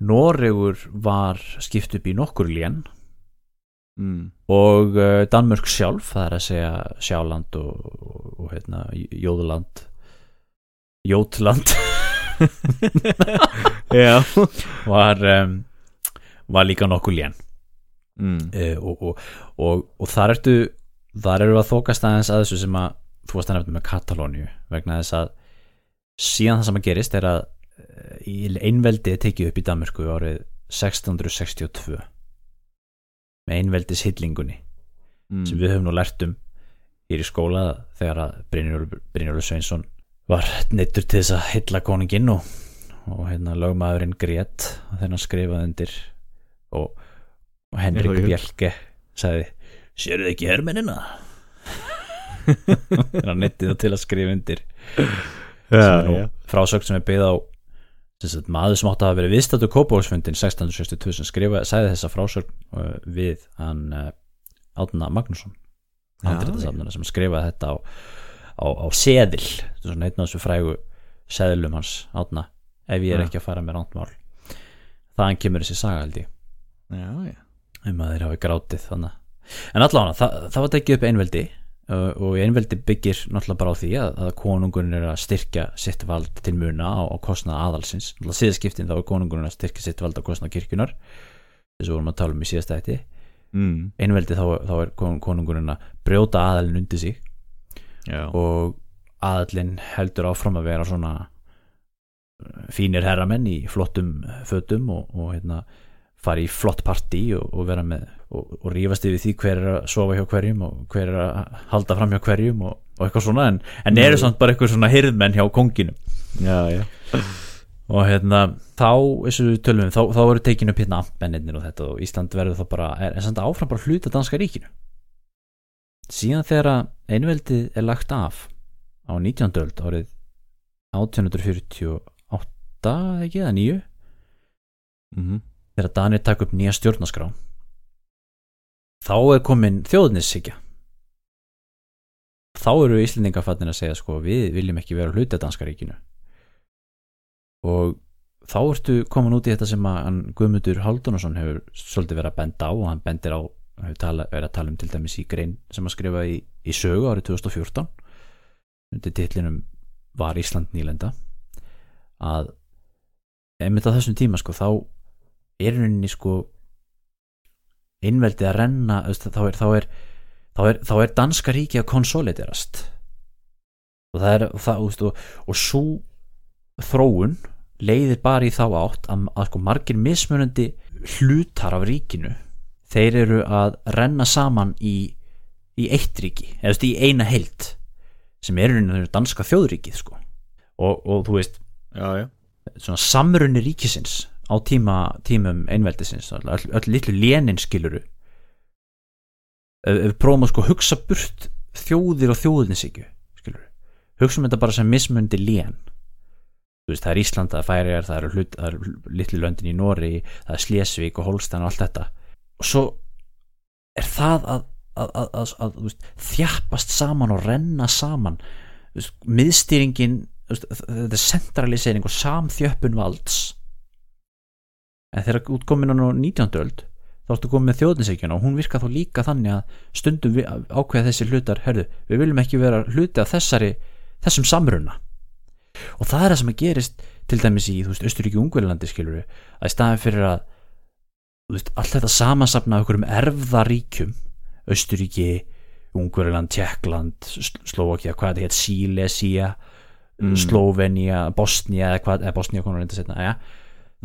Noregur var skipt upp í nokkur lén mm, og uh, Danmörk sjálf það er að segja Sjáland og, og, og hérna, Jóðland. Jótland. Var, um, var líka nokkur lén Mm, uh, og, og, og, og þar ertu þar eru að þókast aðeins að þessu sem að þú varst að nefna með Katalóniu vegna þess að síðan það sem að gerist er að eh, einveldi tekið upp í Danmörku árið 1662 með einveldis hillingunni mm, sem við höfum nú lært um hér í skóla þegar að Brynjólfur Sveinsson var neittur til þess að hylla konunginn og, og hérna lögmaðurinn grét hann skrifaði undir og, og Henrik. Bjelke sagði sérðu ekki hermennina þegar hann neittið það til að skrifa undir já. frásögn sem er byggð á sagt, maður sem átti að verið viðstættu Kópavóksfundin 1662 sem skrifa, sagði þessa frásögn uh, við hann uh, Átna Magnússon Já, handritasafnuna sem skrifaði þetta á, á, á seðil. Þetta er svona einn af þessu frægu seðlum hans Átna ef ég er Já. ekki að fara með rántmál þaðan kemur þessi saga held ég. Já, já. um að þeir hafi grátið þannig en allavega það, það var tekið upp einveldi og einveldi byggir náttúrulega bara á því að, að konungurinn er að styrkja sitt vald til muna á, á kostnað aðalsins. Náttúrulega síðaskiptin þá er konungurinn að styrkja sitt vald á kostnað kirkjunar þess að vorum að tala um í síðasta ætti Mm, einveldi þá, þá er kon- konungurinn að brjóta aðalinn undir sig. Já. og aðallinn heldur áfram að vera svona uh, fínir herramenn í flottum fötum og, og hérna fara í flott partí og, og vera með og, og rífast yfir því hver er að sofa hjá hverjum og hver er að halda fram hjá hverjum og, og eitthvað svona en, en eru samt bara eitthvað svona hirðmenn hjá konginum já, já. og hérna þá, tölum um, þá, þá eru tekin upp hérna ampennir og þetta og Ísland verður þá bara er, er samt áfram bara hluta danska ríkinu síðan þegar einveldið er lagt af á 19. öld árið 1848 ekki eða nýju Mm þegar Danir takk upp nýja stjórnaskrá þá er komin þjóðnissikja þá eru Íslendingar fattin að segja sko við viljum ekki vera hluti af danska ríkinu. Og þá ertu komin út í þetta sem að hann Guðmundur Haldunarsson hefur svolítið verið að benda á og hann bendir á, hefur tala, verið að tala um til dæmis í grein sem að skrifa í, í sögu árið 2014 undir titlinum Var Ísland nýlenda? Að einmitt á þessum tíma sko þá er rauninni sko innveldið að renna þá er, þá er, þá er, þá er danska ríki að konsoliderast og það er það, veist, og, og svo þróun leiðir bara í þá átt að, að sko margir mismunandi hlutar af ríkinu þeir eru að renna saman í, í eitt ríki eða í eina heild sem er danska þjóðríkið sko og, og þú veist já, já. samrunni ríkisins á tíma, tímum einveldisins öll, öll litlu lénin skiluru við prófum að sko hugsa burt þjóðir og þjóðinsikju skiluru, hugsaum þetta bara sem mismundi lén. Veist, það er Ísland, það er Færiðar það eru eru litlu löndin í Nóri það er Slesvík og Holstein og allt þetta. Og svo er það að, að, að, að, veist, þjappast saman og renna saman. Veist, miðstýringin þetta er centralisering og samþjöppun valds en þegar útkomin á 19. öld þá ertu komið með þjóðninsíkjuna og hún virka þá líka þannig að stundum við, ákveða þessi hlutar herðu, við viljum ekki vera hluti af þessari þessum samruna og það er það sem að gerist til dæmis í, þú veist, Östuríki Ungverlandi skilur við, að í staðin fyrir að þú veist, allt þetta samansapna af einhverjum erfðaríkjum Östuríki, Ungverland, Tjekkland Slovakia, hvað þetta heit Silesia, Mm. Slovenia Bosnia, eða hvað, eða Bosnia konar reynda setna, ja.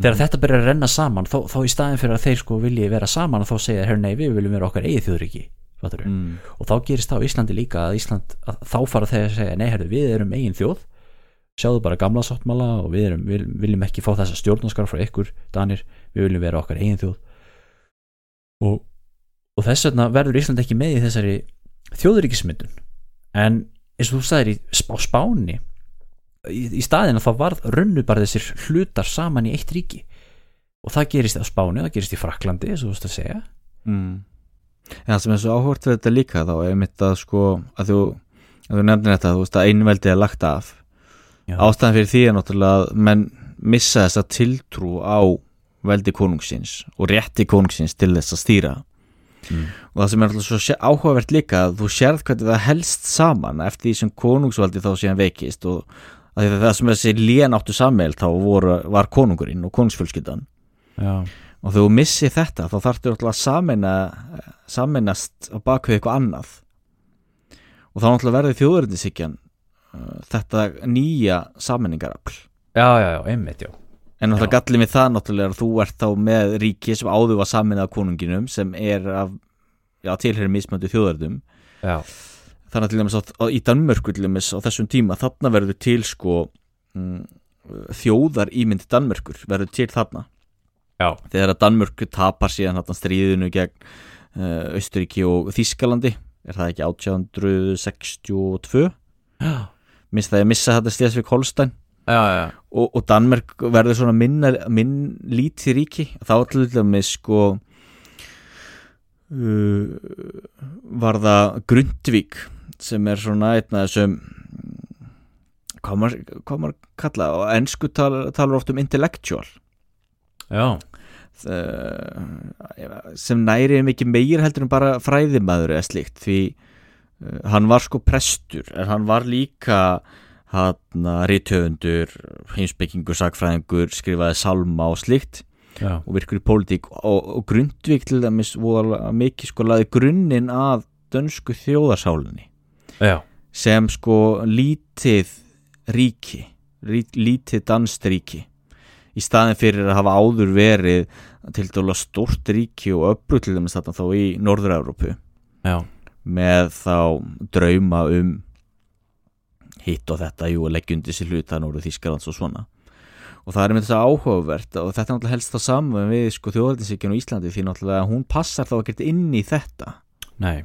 Þegar þetta byrjar að renna saman þá, þá í staðin fyrir að þeir sko vilji vera saman þá segja, herr nei, við viljum vera okkar eigið þjóðriki mm. og þá gerist það á Íslandi líka að Ísland, að þá fara þeir að segja nei, herru, við erum eigin þjóð. Sjáðu bara gamla sáttmála og við erum, vil, viljum ekki fá þessa stjórnarskar frá ykkur Danir, við viljum vera okkar eigin þjóð. Og, og þess vegna verður Ísland ekki með í þessari þjóðríkismyndun. En eins og þú sagðir í spá, spáni í, í staðina þá varð runnu bara þessir hlutar saman í eitt ríki og það gerist á spáni, það gerist í Fraklandi eins og þú veist að segja Mm. En það sem er svo áhort við þetta líka þá er mitt að sko að þú, að þú nefnir þetta, þú veist að einveldi er lagt af Já. ástæðan fyrir því er náttúrulega að menn missa þessa tiltrú á veldi konungsins og rétti konungsins til þess að stýra Mm. og það sem er alltaf svo áhugavert líka að þú sérð hvernig það helst saman eftir því sem konungsvaldi þá síðan veikist og að það sem þessi lén áttu sammeil þá voru, var konungurinn og konungsfjölskyldan. Já, og þegar þú missir þetta þá þarftu alltaf að samena, sameinast á bakvið eitthvað annað. Og þá náttúrulega verður þjóðurinsíkjan uh, þetta nýja sameiningarafl. Já, já, já einmitt, já. En náttúrulega gallið við það náttúrulega að þú ert þá með ríki sem áður var sameinað af konunginum sem er af já, tilherri mismöndu þjóðurðum Já, þannig að til dæmis á, í Danmörku til dæmis á þessum tíma þarna verður til sko mm, þjóðar ímyndi Danmörkur verður til þarna. Já, þegar að Danmörku tapar síðan hann stríðinu gegn uh, Austuríki og Þískalandi er það ekki 1862 já, minnst það að missa þetta Slesvik Holstein. Já, já. og, og Danmörk verður svona minna, minn lítið ríki. Þá til dæmis sko uh, var það Grundvík sem er svona einn af þessum hvað maður kalla og ennsku talar, talar oft um intellectual já. uh, sem næri mikið meir heldur en bara fræðimaður eða slíkt því uh, hann var sko prestur en hann var líka hann rítöfundur heimsbyggingur, sagfræðingur skrifaði salma og slíkt já. og virkur í pólitík og, og Grundvík til dæmis voru mikið sko laði grunninn að dönsku þjóðarsálinni já. sem sko lítið ríki rí- lítið danst ríki. Í staðin fyrir að hafa áður verið til dæla stórt ríki og öfru til dæmis þarna þá í Norður-Európu með þá drauma um hitt og þetta, jú, undir sér hluta Norður Þískalands og svona. Og það er með þess að áhugavert og þetta er náttúrulega helst það saman við sko þjóðaldinsikinu í Íslandi því náttúrulega hún passar þá ekkert inn í þetta. Nei,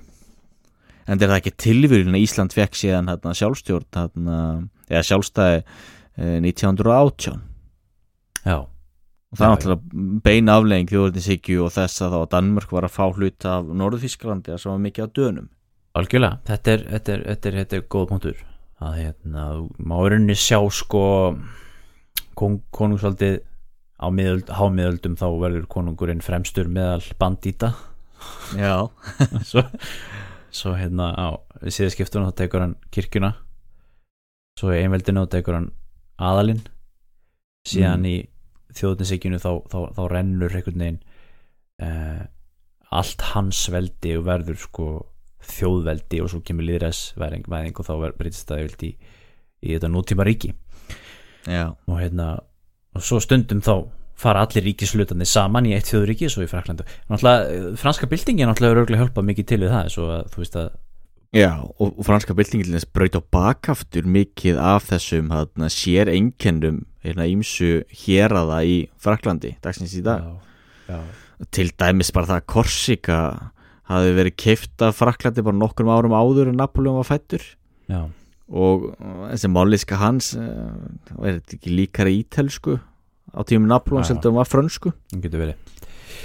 en er það ekki tilvíðin að Ísland fekk síðan hérna, sjálfstjórn hérna, eða sjálfstæði eh, 1918 já, og það er náttúrulega bein aflegging þjóðurnisíkju og þess að þá Danmörk var að fá hluta af Norður-Þísklandi að sem var mikið á dönum. Algjörlega. Þetta er, þetta er, þetta er, þetta er góð punktur. Að hérna, má í rauninni sjá sko kon, konungsvaldið á miðöld, hámiðöldum þá verður konungurinn fremstur meðal bandýta Já, svo, svo hérna á síðaskiptunum þá tekur hann kirkjuna. Svo í einveldinu þá tekur hann aðalinn. Síðan Mm. í þjóðninsíkjunu þá, þá, þá rennur einhvern veginn eh, allt hans veldi og verður sko þjóðveldi og svo kemur líðræðsvæðing og þá breytist það í, í þetta nútíma ríki já, og hérna og svo stundum þá fara allir ríkislutarnir saman í eitt þjóðuríki svo í Fraklandu eh, franska byltingin náttúrulega örgulega hjálpað mikið til við það svo að þú veist að já og, franska byltingin braut á bakaftur mikið af þessum hérna, sér einkennum hérna, ímsu héraða í Fraklandi dagsins í dag. Já, til dæmis bara það að Korsika hafi verið keift af Fraklandi bara nokkrum árum áður en Napoleon var fættur já, og þessi máliska hans uh, er þetta ekki líkara ítelsku á tímum Napoleon Já. sem þetta var frönsku.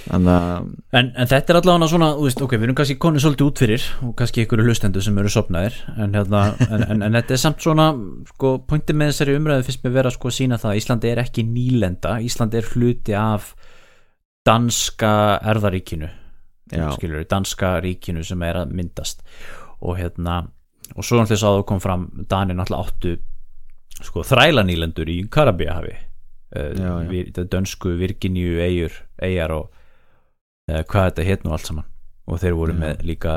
Þannig að En, en þetta er allavega svona, veist, ok, við erum kannski konið svolítið út fyrir og kannski ykkur hlustendur sem eru sopnaðir en, hérna, en, en, en þetta er samt svona, sko, pointið með þessari umræðu fyrst með vera sko að sína það að Íslandi er ekki nýlenda, Íslandi er hluti af danska erðaríkinu skilur danska ríkinu sem er að myndast. Og hérna og svo náttúrulega sáðu kom fram Danir náttúrulega áttu sko þrælanílendur í Karabíahafi Uh, dönsku Virginíu eigar og uh, hvað þetta heit nú allt saman. Og þeir voru, með, líka,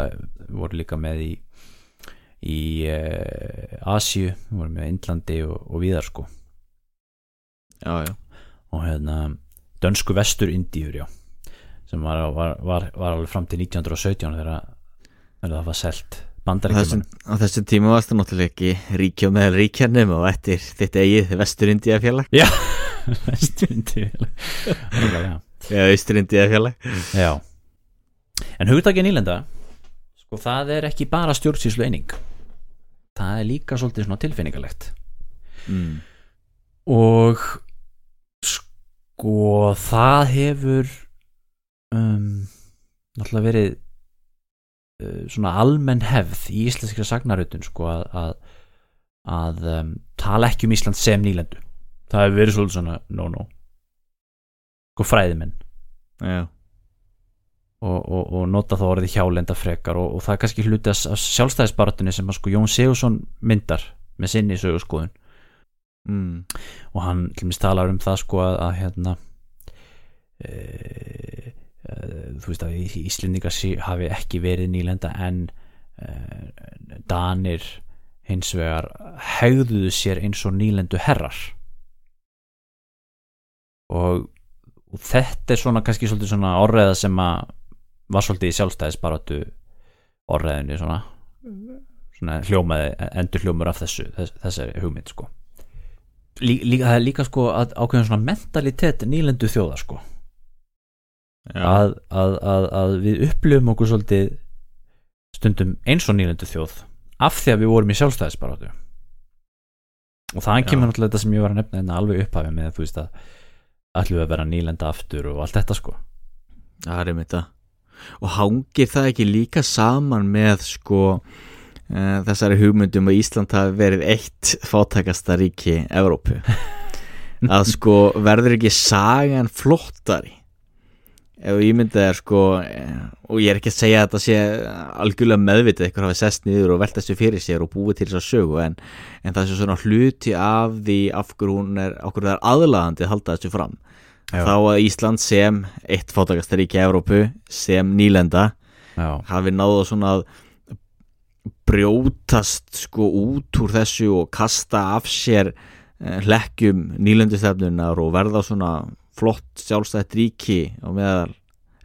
voru líka með í í uh, Asíu, voru með Indlandi og, og víðar sko. Já, já. Og hérna dönsku vestur Indíur já sem var, var, var, var alveg fram til 1917 þegar, það var selt bandaríkjumann á þessum tíma varst það náttúrulega ekki ríkja meðal ríkjarnum og eftir þitt eigið vesturindíða félag já, vestur Indíu já, eða austurindíða félag. Já. En hugtakið nýlenda sko það er ekki bara stjórnsýslu eining það er líka svolítið svona tilfinningalegt. Mm. og sko það hefur um, náttúrulega verið uh, svona almenn hefð í íslenskri sagnarutun sko að að, að um, tala ekki um Ísland sem nýlendu það hefur verið svolítið svona no no sko fræðimenn já, og, og, og nota þá orðið hjálenda frekar og, og það er kannski hluti af sjálfstæðisbaratunni sem að sko Jón Sigursson myndar með sinni sögurskoðun mm. og hann mér talar um það sko að, að hérna e, e, þú veist að Í- Íslendingar hafi ekki verið nýlenda en e, Danir hins vegar hegðuðu sér eins og nýlendu herrar og, og þetta er svona kannski svona orðeða sem að var svolítið í sjálfstæðisbaratu orðeðinni svona. Svona hljómaði, endur hljómur af þessu þess, þessari hugmynd sko. Lí, líka, það er líka sko að ákveðin svona mentalitet nýlendu þjóða sko. Að, að, að, að við upplifum okkur svolítið stundum eins og nýlendu þjóð af því að við vorum í sjálfstæðisbaratu og það kemur náttúrulega þetta sem ég var að nefna hérna alveg upphafi með þú veist að ætlum við að vera nýlenda aftur og allt þetta sko. Það er einmitt það. Og hangir það ekki líka saman með sko uh, þessari hugmyndum að Ísland hafi verið eitt fátækasta ríki Evrópu? Að sko verður ekki sagan flottari? Ef ég myndi það sko eh, og ég er ekki að segja að þetta sé algjörlega meðvitað eitthvað hafi sest niður og velt þessu fyrir sér og búið til þess að sögu en, en það er svo svona hluti af því af hverju hún er, hverju það er aðlaðandi að halda þessu fram Já. þá að Ísland sem eitt fátækasta ríki Evrópu sem nýlenda já, hafi náða svona að brjótast sko út úr þessu og kasta af sér eh, hlekkjum nýlendustefnunar og verða svona flott sjálfstætt ríki og meðal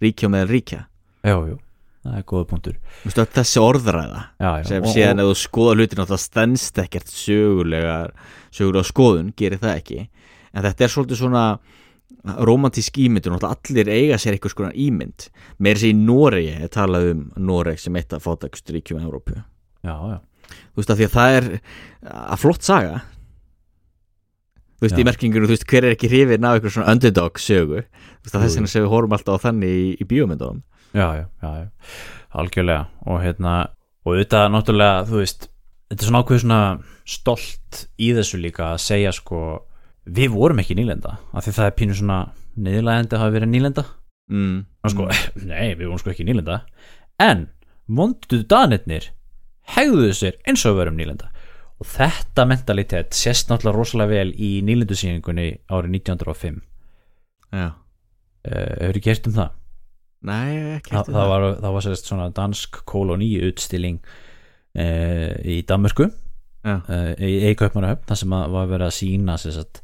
ríki og meðal ríkja. Já, já, það er góða punktur. Þú veist, þessi orðræða já, já, sem og- ef þú skoða hlutin það stendst ekkert sögulega sögulega skoðun, gerir það ekki. En þetta er svolítið svona romantísk ímyndun og allir eiga sér eitthvað skona ímynd. Meira sér í Noregi er talað um Noreg sem eitt af fátækst ríkjum í Európu já, já, þú veist að því að það er að flott saga. Þú veist Já. í merkingunum, þú veist hver er ekki hrifin af eitthvað svona underdog sögu? Þú veist að þess vegna sem við horfum alltaf á þannig í, í bíómyndunum. Já, já, já, já. Algjörlega. Og hérna og auðvitað náttúrulega, þú veist þetta er svona ákveð svona stolt í þessu líka að segja sko við vorum ekki nýlenda, af því það er pínu svona niðurlægandi að hafa verið nýlenda. Mm. sko, nei, við vorum sko ekki nýlenda. En vonduðu danirnir hegðuðu sér eins og við verum nýlenda. Og þetta mentalitet sést náttúrulega rosalega vel í nýlendusýningunni árið 1905 já, uh, hefur ekki hert um það? nei, ekki Þa, eftir það var, það var sérst svona dansk kolóni utstilling uh, í Danmörku. Uh, í Eikaupmanahöfn það sem að var verið að sína sérst,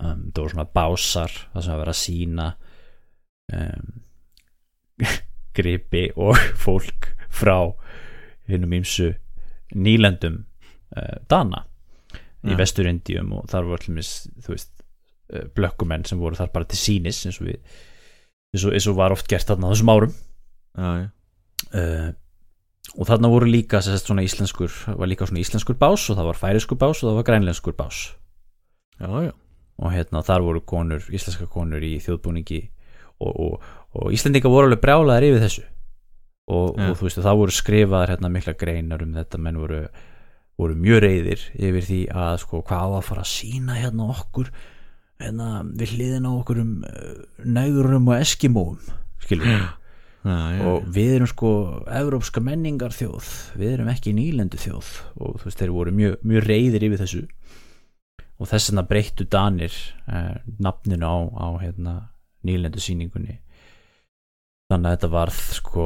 um, það voru svona básar það sem var verið að sína um, gripi og fólk frá hinnum ímsu nýlendum uh, Dana í Já. Vesturindíum og þar voru allir þú veist uh, blökkumenn sem voru þar bara til sínis eins og við eins og, eins og var oft gert þarna þessum árum já, já. uh, og þarna voru líka sérst, svona íslenskur, var líka svona íslenskur bás og það var færiskur bás og það var grænlenskur bás já, já. Og hérna þar voru konur, íslenska konur í þjóðbúningi og, og, og Íslendinga voru alveg brjálaðar yfir þessu. Og, Já. og þú veist það voru skrifaðar hérna mikla greinar um þetta menn voru, voru mjög reyðir yfir því að sko hvað að fara að sína hérna okkur hérna við hliðina okkur um uh, nægurum og eskimóum skilur við já, já, og við erum sko evrópska menningar þjóð við erum ekki nýlendu þjóð og þú veist þeir voru mjög, mjög reyðir yfir þessu og þess vegna breyttu Danir eh, nafninu á, á hérna, nýlendu síningunni þannig að þetta varð sko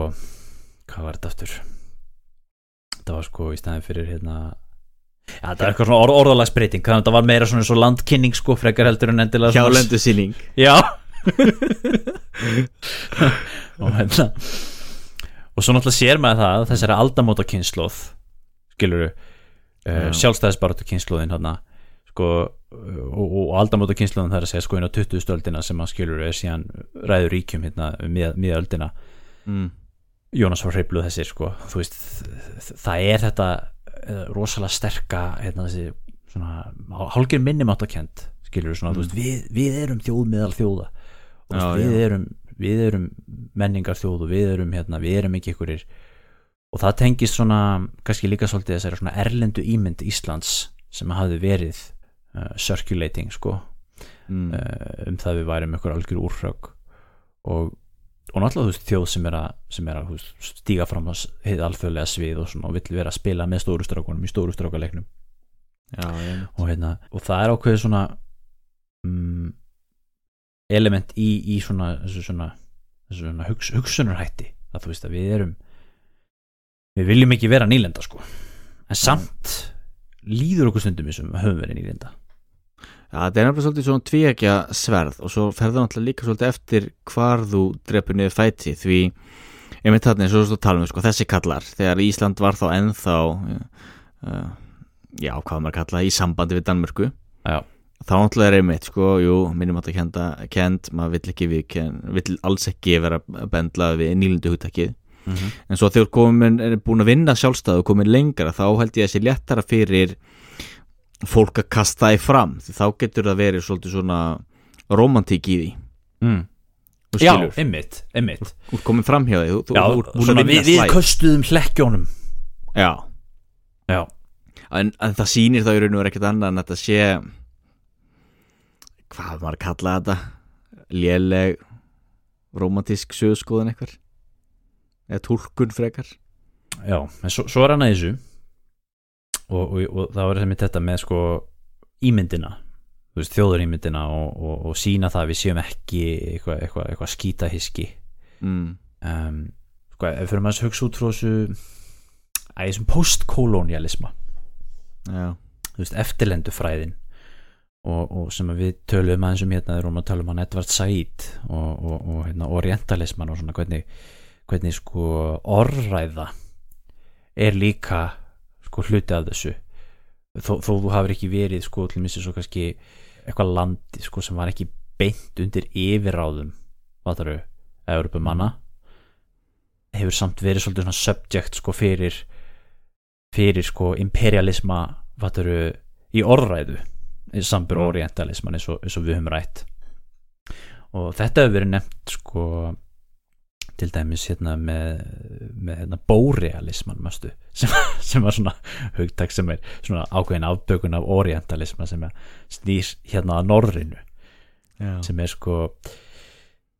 hvað var þetta aftur? Þetta var sko í staðin fyrir hérna Já, þetta er eitthvað svona orð, orðalagsbreyting. Þannig að þetta var meira svona og landkynning sko frekar heldur en endilega hjálendu síning Já. Og hérna og svo náttúrulega sér maður það að þessari aldamóta kynnslóð skilur uh, Já. sjálfstæðisbaratu kynnslóðin hérna sko og, og aldamóta kynnslóðin það er að segja sko inn á 20. öldina sem að skilur er síðan ræður ríkjum hérna miða öldina mm. Jónas var hreifluð þessir sko þú veist það er þetta uh, rosalega sterka hérna þessi svona hálgir minnumáttakend skilur svona, þú veist, við, við erum þjóð meðal þjóða og Já, við, já. erum, við erum menningar þjóð og við erum hérna, við erum ekki ykkurir og það tengist svona kannski líka svolítið þessari svona erlendu ímynd Íslands sem hafði verið uh, circulating sko. Mm. uh, um það við værum ykkur algjör úrrögg og, og náttúrulega þú veist þjóð sem er að, sem er að veist, stíga fram á heið alþjóðlega svið og, og vill vera að spila með stóru strákunum í stóru strákaleiknum. Já, já, og, hérna, og það er ákveðið svona um, element í, í svona svona, svona hugs, hugsunarhætti. Að þú veist að við erum við viljum ekki vera nýlenda sko. En samt líður okkur stundum eins og við höfum verið nýlenda Já, þetta er nefnilega svolítið svona tvíækja sverð og svo ferður náttúrulega líka svolítið eftir hvar þú drepur niður fæti því einmitt þarna eins og þú talum sko, þessi kallar, þegar Ísland var þá ennþá uh, já, hvað maður kalla, í sambandi við Danmörku. Já. þá náttúrulega er einmitt sko, jú, minnum átt að kenda kend, maður vill ekki við vill alls ekki vera bendlað við nýlundu hugtakið, mm -hmm. en svo þegar komin er búin að vinna sjálfstæð og komin lengra, þá held ég að sé léttara fyrir fólk að kasta það í fram. Því þá getur það verið svolítið svona romantík í því. Mm. Já, einmitt, einmitt. Ert komin fram hjá því þú, Já, búin svona við, við köstuðum hlekkjónum. Já, Já, en, en það sýnir þá í raun og verið ekkert annað en þetta sé hvað maður að kalla þetta? Léleg romantísk sögskoðan eitthvað eða túlkun frekar. Já, en svo, svo er hann að þessu. Og, og, og það var þetta með sko ímyndina. Veist, þjóðurímyndina og, og, og sína það að við séum ekki eitthvað eitthva, eitthva skítahiski mm. um, sko, ef fyrir maður að hugsa út frá þessu að þessum postkolonialisma já, þú veist, eftirlendufræðin. Og, og sem við töluðum aðeins um hérna þegar við erum að tala um hann Edvard Said og, og, og hérna, orientalisman og svona hvernig, hvernig sko orðræða er líka sko hluti af þessu. Þó, þó þú hafur ekki verið sko til missi svo kannski eitthvað landi sko sem var ekki beint undir yfirráðum hvað það eru, Európumanna hefur samt verið svolítið svona subject sko fyrir fyrir sko imperialisma hvað það eru í orðræðu sambur Mm. orientalisman eins og, eins og við höfum rætt. Og þetta hefur verið nefnt sko til dæmis hérna með, með hérna bórealisman mástu, sem, sem var svona hugtak sem er svona ákveðin afbökun af orientalisma sem snýr hérna að norðrinu já. sem er sko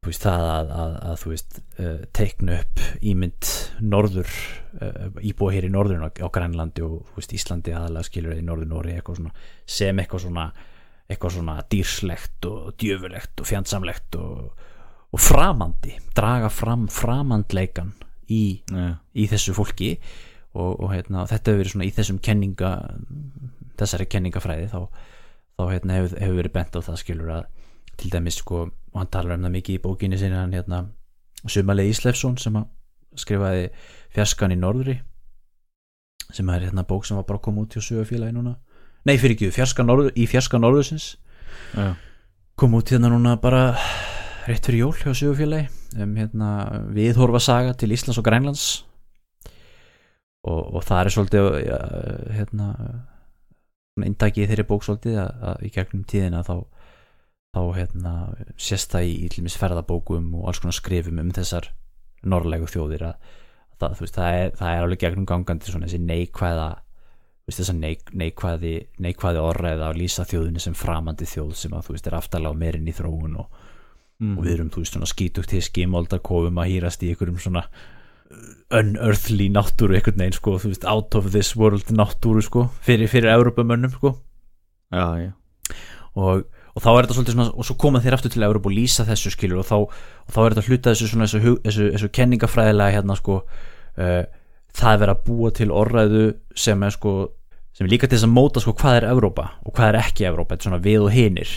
veist það að, að, að þú veist uh, teiknu upp ímynd norður uh, íbúa hér í norðurinn á, á Grænlandi og veist Íslandi aðalega skilur í norður Nóri eitthvað svona sem eitthvað svona eitthvað svona dýrslegt og djöfulegt og fjandsamlegt og, og framandi draga fram framandleikan í, Já. í þessu fólki og, og hérna, þetta hefur verið svona í þessum kenninga þessari kenningafræði þá, þá hérna, hefur, hefur verið bent á það skilur að til dæmis sko, og hann talar um það mikið í bókinni sinni hann hérna Sumalegi Íslefsson sem að skrifaði Fjarskan í Norðri sem er hérna bók sem var bara koma út hjá sögufélagi núna nei fyrir ekki, Fjarskan Norður, í Fjarskan Norðursins Já. kom út hérna núna bara rétt fyrir jól hjá sögufélagi um hérna viðhorfa saga til Íslands og Grænlands. Og, og það er svolítið ja, hérna inndækið í þeirri bók svolítið að, að í gegnum tíðina þá þá hérna sést það í, í til dæmis ferðabókum og alls konar skrifum um þessar norrlegu þjóðir að það, þú veist, það, er, það er alveg gegnum gangandi svona þessi neikvæða veist, þessa neik, neikvæði neikvæði orðræða að lýsa þjóðinni sem framandi þjóð sem að þú veist er aftalega meirinn í þróun og, mm. og við erum, þú veist, svona skítugt hiski í moldarkofum að hýrast í einhverjum svona unearthly náttúru einhvern veginn, sko, þú veist, out of this world náttúru, sko, fyrir, fyrir Európamönnum, sko. Já, já, og, og þá er þetta svolítið svona og svo koma þeir aftur til Európa og lýsa þessu skilur og þá, og þá er þetta hluta þessu svona þessu, þessu, þessu kenningafræðilega hérna sko uh, það er verið að búa til orðræðu sem er sko sem er líka til þess að móta sko hvað er Európa og hvað er ekki Európa, þetta er svona við og hinir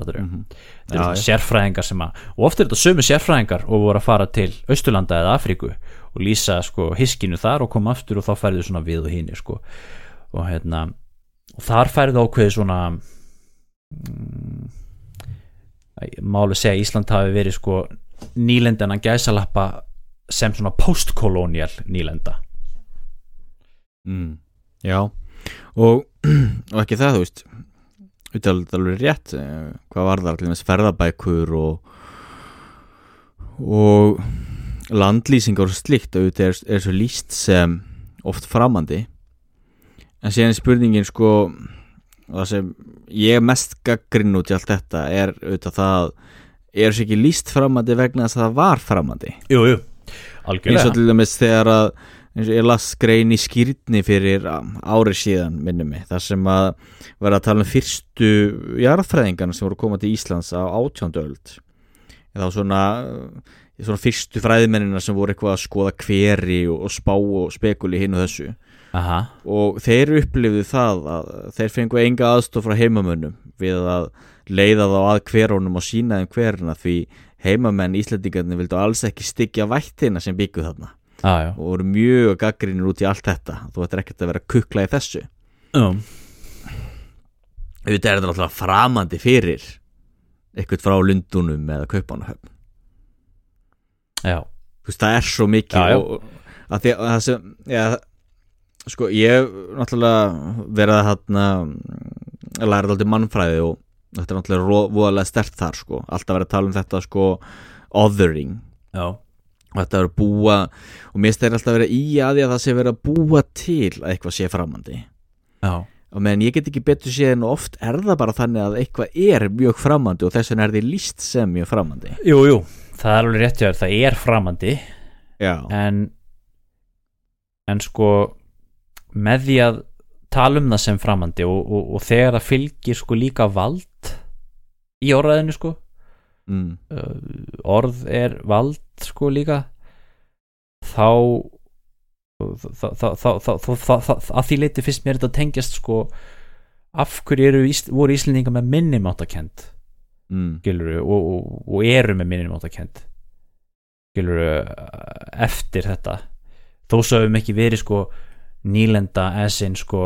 eru Mhm. þetta eru sérfræðingar sem að og oft er þetta sömu sérfræðingar og voru að fara til Austurlanda eða Afríku og lýsa sko hiskinu þar og koma aftur og þá færðu svona við og hinir sko. Og hérna og þar færðu ákveði svona mm, máli segja Ísland hafi verið sko nýlendan að gæsalappa sem svona postkolónial nýlenda. Mm. já. Og, og ekki það, þú veist Þetta er alveg- rétt eh, hvað var það allir með ferðabækur og og landlýsingar og slikt auðvitað er, er svo líst sem oft framandi. En síðan er spurningin sko það sem ég mest gaggrinn út í allt þetta er auðvitað það er þessu ekki líst framandi vegna þess að það var framandi? Jú, jú, eins algjörlega. og til dæmis þegar að eins og ég las grein í skýrni fyrir um, ári síðan minnum mig þar sem að vera að tala um fyrstu jarðfræðingarna sem voru að koma til Íslands á átjándu öld. Þá svona, svona fyrstu fræðimennina sem voru eitthvað að skoða hveri og, og spá og spekuli hinn og þessu. Aha, og þeir upplifðu það að þeir fengu enga aðstof frá heimamönnum við að leiða þá að hverunum og sína þeim hverina því heimamenn Íslandingarnir vildu alls ekki styggja vættina sem byggu þarna já og voru mjög gaggrinir út í allt þetta. Þú ættir ekkert að vera kukla í þessu. Auðvitað er þetta náttúrulega framandi fyrir eitthvað frá Lundunum eða Kaupanahöfn Já, þú veist það er svo mikið Já, já. og að því að það sem já, sko ég náttúrulega verið að hérna læra þetta mannfræði og þetta er náttúrulega voðalega stert þar sko. Alltaf verið að tala um þetta sko othering. Já, þetta verið að búa og mér stæðir alltaf verið í að því að það sé verið að búa til að eitthvað sé framandi. Já. Og meðan ég get ekki betur séð en oft er það bara þannig að eitthvað er mjög framandi og þess vegna er því líst sem mjög framandi. Jú, jú, það er alveg rétt hjá þér, það er framandi. Já, en en sko með því að tala um það sem framandi og, og, og þegar það fylgir sko líka vald í orðaðinu sko mm, uh, orð er vald sko líka. Þá að því leiti fyrst mér þetta tengjast sko af hverju Ís- voru Íslendinga með minnumáttakend mm, og, og, og eru með minnumáttakend eftir þetta. Þó svo hefum ekki verið sko nýlenda essin sko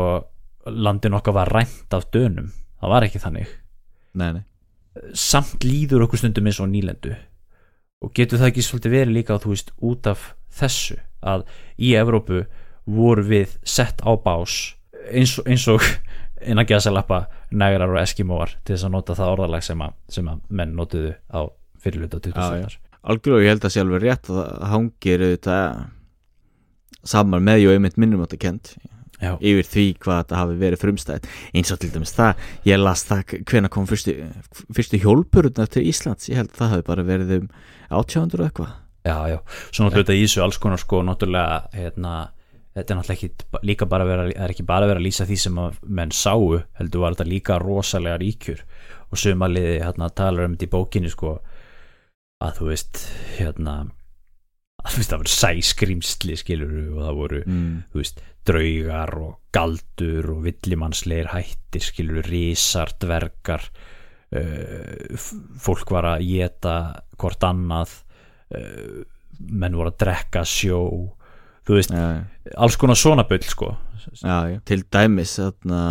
landin okkar var rænt af dönum. Það var ekki þannig. Nei, nei samt líður okkur stundum eins og nýlendu og getur það ekki svolítið verið líka þú veist út af þessu að í Evrópu voru við sett á bás eins og, eins og innan gæðsalappa nægrar og eskimóar til þess að nota það orðalag sem að, sem að menn notuðu á fyrirluta 20. Já, já. aldar algjörlega ég held að alveg rétt að það hangir auðvitað saman með og einmitt minnum átt að kent já, yfir því hvað þetta hafi verið frumstæð eins og til dæmis það, ég las það hvena kom fyrstu, fyrstu hjólpuruna til Íslands, ég held að það hafi bara verið um 800 og eitthvað. Já, já. Svo náttúrulega í þessu alls konar sko náttúrulega hérna þetta er náttúrulega ekki líka bara að vera það er ekki bara að vera að lýsa því sem að menn sáu heldur var þetta líka rosalega ríkjur og sumaliði hérna talar um þetta í bókinni sko að þú veist hérna það voru sæskrimsli skilur og það voru mm. veist draugar og galdur og villimannsleir hættir skilur risar, dvergar uh, fólk var að geta hvort annað uh, menn voru að drekka sjó þú veist, já, alls konar svona bull sko já, já. til dæmis þarna,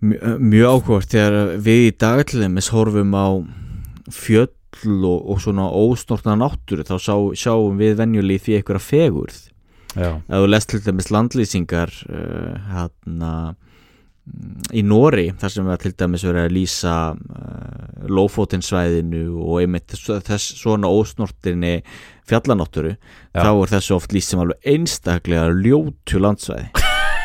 mjö- mjög áhvert þegar við í dagallumis horfum á fjöll og, og svona ósnortna náttúru þá sá, sjáum við venjulegi því einhverja fegurð. Já, ef þú lest til dæmis landlýsingar uh, hérna mm, í Nóri þar sem við til dæmis verið að lýsa uh, Lófótinsvæðinu og einmitt þess, svona ósnortinni fjallanáttúru Já. þá er þessu oft lýst sem alveg einstaklega ljótu landsvæði.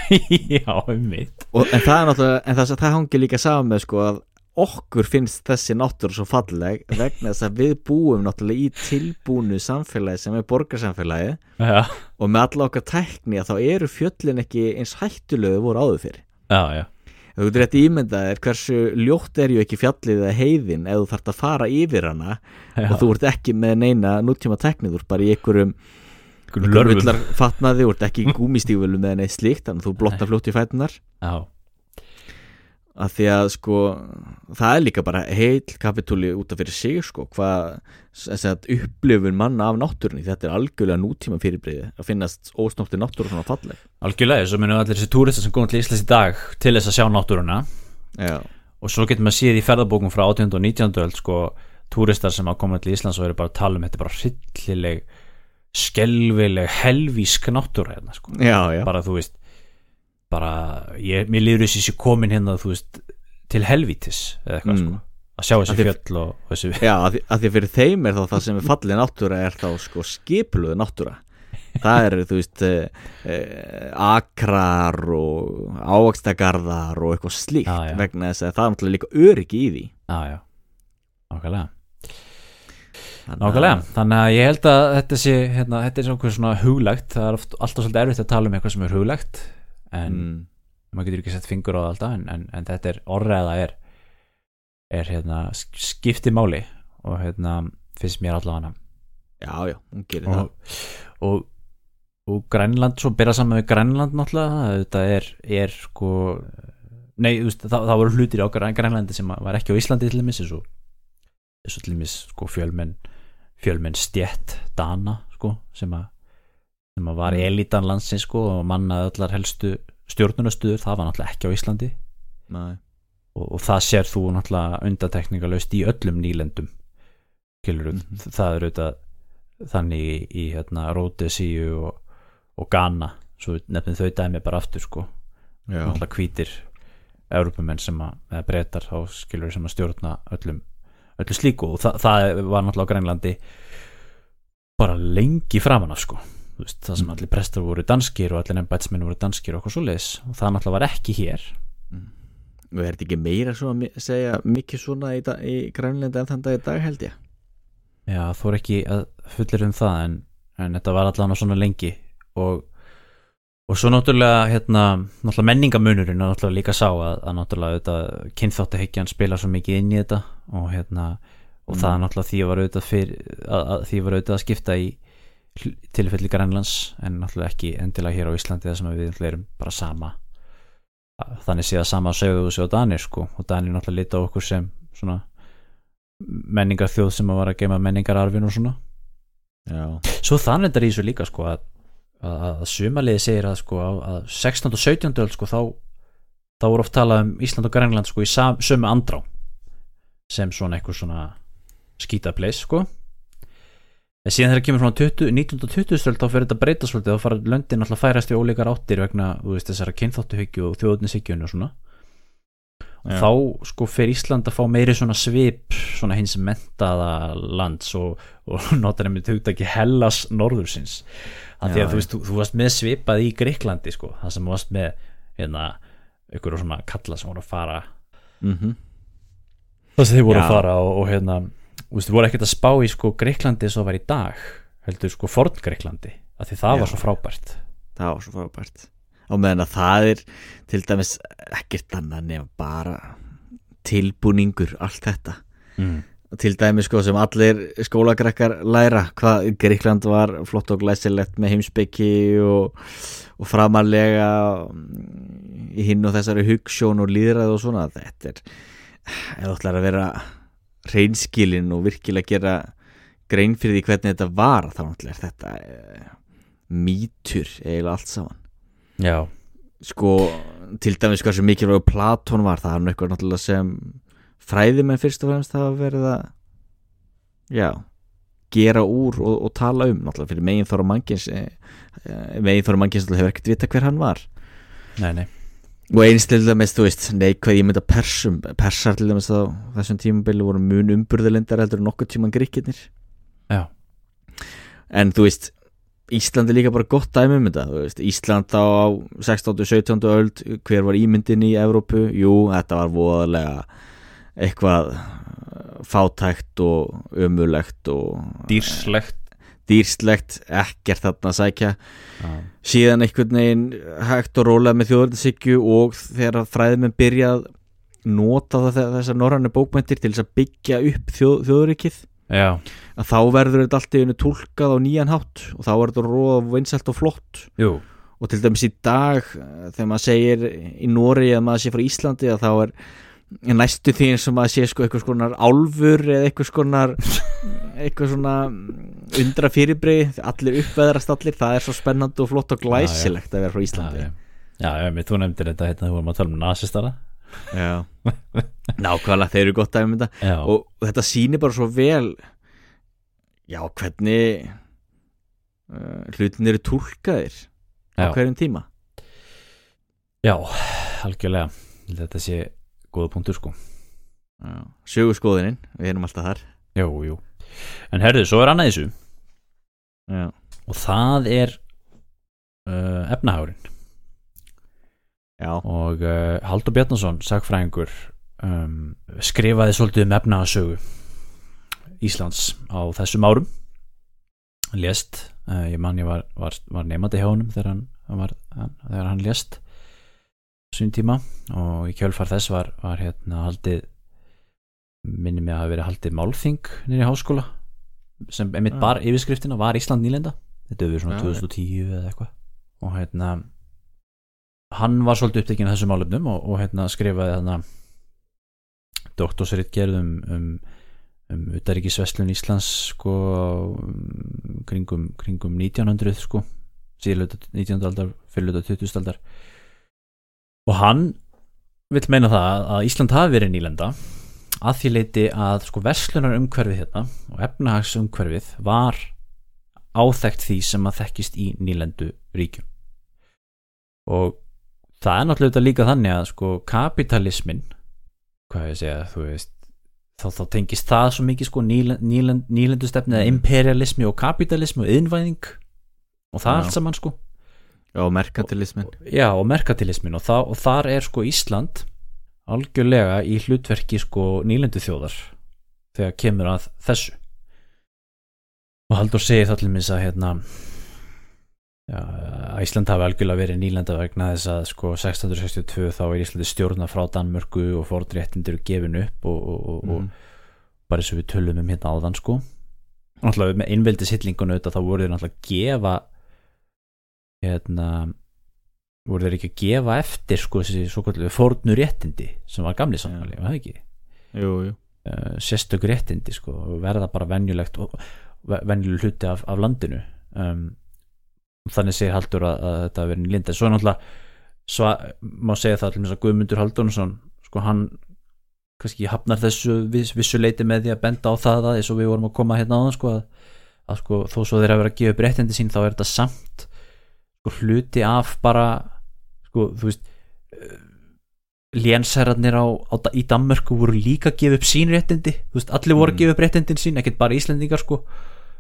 Já, um mitt og, en það er náttúrulega en það, það hangi líka saman með sko að okkur finnst þessi náttúru svo falleg vegna þess að við búum náttúrulega í tilbúnu samfélagi sem er borgarsamfélagi já, og með alla okkar tækni að þá eru fjöllin ekki eins hættulegu voru áður fyrir já, já, þú getur rétt ímyndað er hversu ljótt er ju ekki fjallið eða heiðin ef þú þarft að fara yfir hana og þú ert ekki með neina nútíma tækni þú ert bara í einhverjum villar fatnaði, þú ert ekki í gúmistífulum með neitt slíkt, þannig að þú blotta fljótt í fætunar já, að því að sko það er líka bara heil kapitúli út af fyrir sig sko hvað þess að upplifun manna af náttúrunni þetta er algjörlega nútíma fyrirbreyði að finnast ósnótti náttúru svona falleg algjörlega, svo munum allir þessi túristar sem komum til Íslands í dag til þess að sjá náttúruna já, og svo getur maður séð í ferðabókum frá 18. og 19. öld sko, túristar sem að koma til Íslands og eru bara að tala um þetta bara hryllileg skelvileg, helvísk náttúra hérna, sko. já, já, bara þú veist bara, ég, mér líður þessi sér komin hérna, þú veist, til helvítis eða eitthvað, Mm. sko að sjá þessi því- fjöll og, og þessi já að, því, að því að fyrir þeim er þá það sem er fallið náttúra er þá sko skipluðu náttúra. Það eru þú veist eh, eh, akrar og ávakstagarðar og eitthvað slíkt já. vegna þess að það er náttúrulega líka öryggi í því. Já, já, að- Nákvæmlega, þannig að ég held að þetta sé hérna, þetta er svona, huglægt. Það er oft, alltaf svolítið erfitt að tala um eitthvað sem er huglægt en mm, maður getur ekki sett fingur á það alltaf en, en, en þetta er orðræða er er hérna sk- skipti máli og hérna finnst mér allavega. Já, já, hún gerir það. og, og, og Grænland svo byrja saman við Grænland náttúrulega þetta er, er sko nei, veist, það, það voru hlutir á Græn- Grænlandi sem var ekki á Íslandi til dæmis og eins og til dæmis sko fjölmenn fjölmenn stjett Dana sko sem að sem að var Mm. elitan landsins sko og mannaði allar helstu stjórnunastuður, það var náttúrulega ekki á Íslandi. Og, og það sér þú náttúrulega undatekningalöst í öllum nýlendum skilur Mhm. það er auðvitað þannig í, í hérna Ródesíu og, og Ghana svo nefnum þau dæmi bara aftur sko. Náttúrulega hvítir Európumenn sem að, breytar þá skilur sem að stjórna öllum öllu slíku. Og það, það var náttúrulega á Grænlandi bara lengi framan af sko veist, það sem Mm. allir prestar voru danskir og allir embætsmenn voru danskir og eitthvað svoleiðis og það náttúrulega var ekki hér og er þetta ekki meira svo að segja mikið svona í, í Grænlandi en þann dag í dag held ég Já, þú er ekki að fullir um það en, en þetta var allan svona lengi og, og svo náttúrulega hérna, náttúrulega menningamunurinn er náttúrulega líka sá að, að náttúrulega kynþáttahyggjan spila svo mikið inn í þetta og hérna og Mm. það er náttúrulega því fyrir, að, að því var auðvitað að skipta í tilfelli Grænlands en náttúrulega ekki endilega hér á Íslandi þar sem við erum bara sama þannig séð að sama segðu þessu á Danir sko og Danir náttúrulega lita á okkur sem svona menningar þjóð sem að var að geima menningararfin og svona já, svo þannig er í þessu líka sko að, að, að sumaliði segir að sko að að 16. og 17. öld sko þá þá voru oft talað um Ísland og Grænland sko í sam, sömu andrá sem svona eitthvað svona skítapleis sko en síðan þegar kemur svona 20, 19. og 20. öld þá fyrir þetta að breyta svolítið þá fara löndin alltaf að færast í ólíkar áttir vegna þú veist, þessara kynþáttuhyggju og þjóðnishyggju og svona og Já. þá sko fer Ísland að fá meiri svona svip svona hins mentaða lands og, og notar einmitt hugtaki Hellas norðursins að því Já, að þú veist, þú, þú varst með svipað í Greiklandi sko, það sem varst með hérna, ykkur svona kalla sem voru að fara mhm það sem þið voru Já. að fara og, og hérna, veist, voru ekkert að spá í sko Greiklandi eins og var í dag heldur sko forn Greiklandi að því það Já. var svo frábært það var svo frábært og meðan að það er til dæmis ekkert annað nefn bara tilbúningur allt þetta mm. til dæmis sko sem allir skólagrekkar læra hvað Gríkland var flott og glæsilegt með heimsbyggi og, og framarlega mm, í hinn og þessari hugssjón og líðræð og svona þetta er, ef þú ætlar að vera reynskilin og virkilega gera grein fyrir því hvernig þetta var þá náttúrulega er þetta e, mýtur eiginlega allt saman. Já, sko til dæmis hversu mikilvæg Platón var það er náttúrulega sem fræðimenn fyrst og fremst verið að já gera úr og, og tala um náttúrulega fyrir megin þóra mannkins eh, eh, megin þóra mannkins hefur ekkert vita hver hann var. Nei, nei og eins til dæmis, þú veist, neikvæð ég mynda persum, persar til dæmis á þessum tímabili voru mun umburðalindar heldur en nokkuð tíman gríkirnir já, en þú veist Ísland er líka bara gott dæmi um þetta veist, Ísland á 16. og 17. öld hver var ímyndin í Evrópu jú, þetta var voðalega eitthvað fátækt og ömulegt og dýrslegt dýrslegt, ekkert þarna að sækja. Já, síðan einhvern veginn hægt og rólega með þjóðarðisíkju og þegar fræðmenn byrja að nota þessar norrannu bókmæntir til þess að byggja upp þjóð, þjóðuríkið já, að þá verður þetta allt í einu tólkað á nýjan hátt og þá er þetta róða vinsælt og flott. Jú. Og til dæmis í dag eh, þegar maður segir í Nóri að maður sé frá Íslandi að þá er næstu því eins og maður sé sko eitthvað skonar álfur eða eitthvað skonar eitthvað svona undra fyrirbrið allir uppveðrast allir, það er svo spennandi og flott og glæsilegt að vera frá Íslandi. Já, já, já, mér þú nefndir þetta hérna þú varum að tala um nasistara Já, nákvæmlega þeir eru gott að um þetta. Já, og þetta sýnir bara svo vel já, hvernig uh, hlutin eru túlkaðir á já, hverjum tíma. Já, algjörlega. Þetta sé góða punktur sko. Sögurskoðinin, við erum alltaf þar. Jú, jú. En herðu, svo er annað þessu. Já, og það er uh, efnahárin já, og uh, Haldur Bjarnason sagfræðingur um, skrifaði svolítið um efnahagsögu Íslands á þessum árum. Hann lést uh, ég man ég var, var, var nefandi hjá honum þegar hann, hann, var, hann, þegar hann lést sín tíma og í kjölfar þess var, var hérna haldið minni mig að hafa verið haldið málþing nýri háskóla sem einmitt Já. bara yfirskriftina var Ísland nýlenda þetta hefur svona Já, 2010 eða eitthvað og hérna hann var svolítið upptekinn af þessum málefnum og, og hérna skrifaði þarna doktorsrit gerðum um, um utaríkisveslun Íslands sko um, kringum, kringum 1900 sko síðluta 19. aldar, fyrirluta 20. aldar og hann vill meina það að Ísland hafi verið nýlenda að því leiti að sko verslunar umhverfið hérna og efnahags umhverfið var áþekkt því sem að þekkist í nýlendu ríkjum. Og það er náttúrulega líka þannig að sko kapitalismin hvað ég segja, þú veist þá, þá tengist það svo mikið sko nýlend, nýlend, nýlendustefni eða imperialismi og kapitalismi og yðnvæðing og það Já. allt saman sko já, merkantilismin. Já og merkatilismin og, það, og þar er sko Ísland algjörlega í hlutverki sko nýlendu þjóðar þegar kemur að þessu. Og Haldur segir það til minns að hérna já, Ísland hafi algjörlega verið nýlenda vegna þess að sko 1662 þá er Íslandi stjórna frá Danmörku og fordréttindir gefin upp og, og, og, mm. og bara eins og við tölum um hérna áðan sko. Náttúrulega með auðvitað þá voru þeir náttúrulega að gefa hérna voru þeir ekki að gefa eftir sko þessi svo kallu fórnu réttindi sem var gamli samfæli, var það ekki? Jú, jú. Uh, sérstök réttindi sko og verða bara venjulegt venjuleg hluti af, af landinu. Um, þannig segir Haldur að, að þetta verið linda svo er náttúrulega má segja það allir að Guðmundur Haldursson sko hann kannski hafnar þessu viss, vissu leiti með því að benda á það að eins og við vorum að koma hérna á það sko að, að sko þó svo þeir að vera að gefa upp réttindi sín þá er þetta samt sko hluti af bara sko þú veist uh, lénsherrarnir á, á, í Danmörku voru líka að gefa upp sín réttindi þú veist, allir voru að Mm. gefa upp réttindin sín ekkert bara Íslendingar sko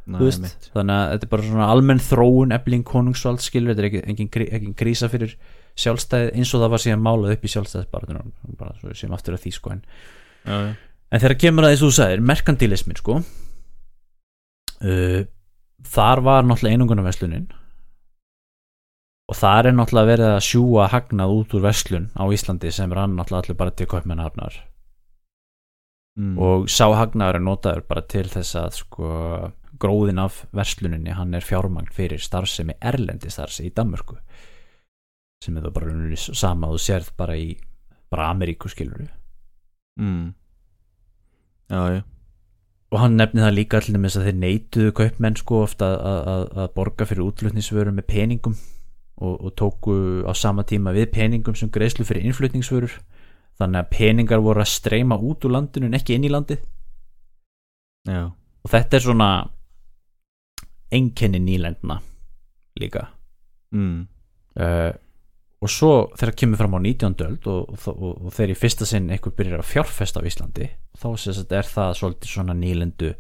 Næ, veist, þannig að þetta er bara svona almenn þróun efling konungsvald skilur, þetta er ekki, engin, engin krísa fyrir sjálfstæði eins og það var síðan málað upp í sjálfstæðis bara, bara svo sem aftur að því sko en, já, já. en þegar kemur að þessu þú sagðir merkantilismin sko uh, þar var náttúrulega einungunarverslunin og þar er náttúrulega verið að sjúa hagnað út úr verslun á Íslandi sem rann náttúrulega allir bara til kaupmennahafnar Mm. og sá hagnaður er notaður bara til þess að sko gróðin af versluninni hann er fjármagn fyrir starfsemi erlendi starfsemi í Danmörku. Sem er það bara sama og þú sérð bara í bara Ameríku skilur mm. já, já. Og hann nefni það líka allir með þess að þeir neituðu kaupmenn sko ofta að, að, að borga fyrir útflutningsvörur með peningum og, og tóku á sama tíma við peningum sem greiðslu fyrir innflutningsvörur þannig að peningar voru að streyma út úr landinu en ekki inn í landið já, og þetta er svona einkenni nýlendna líka mm. uh, og svo þegar kemur fram á 19. öld og, og, og, þegar í fyrsta sinn einhver byrjar að fjárfesta á Íslandi þá er það svolítið svona nýlendu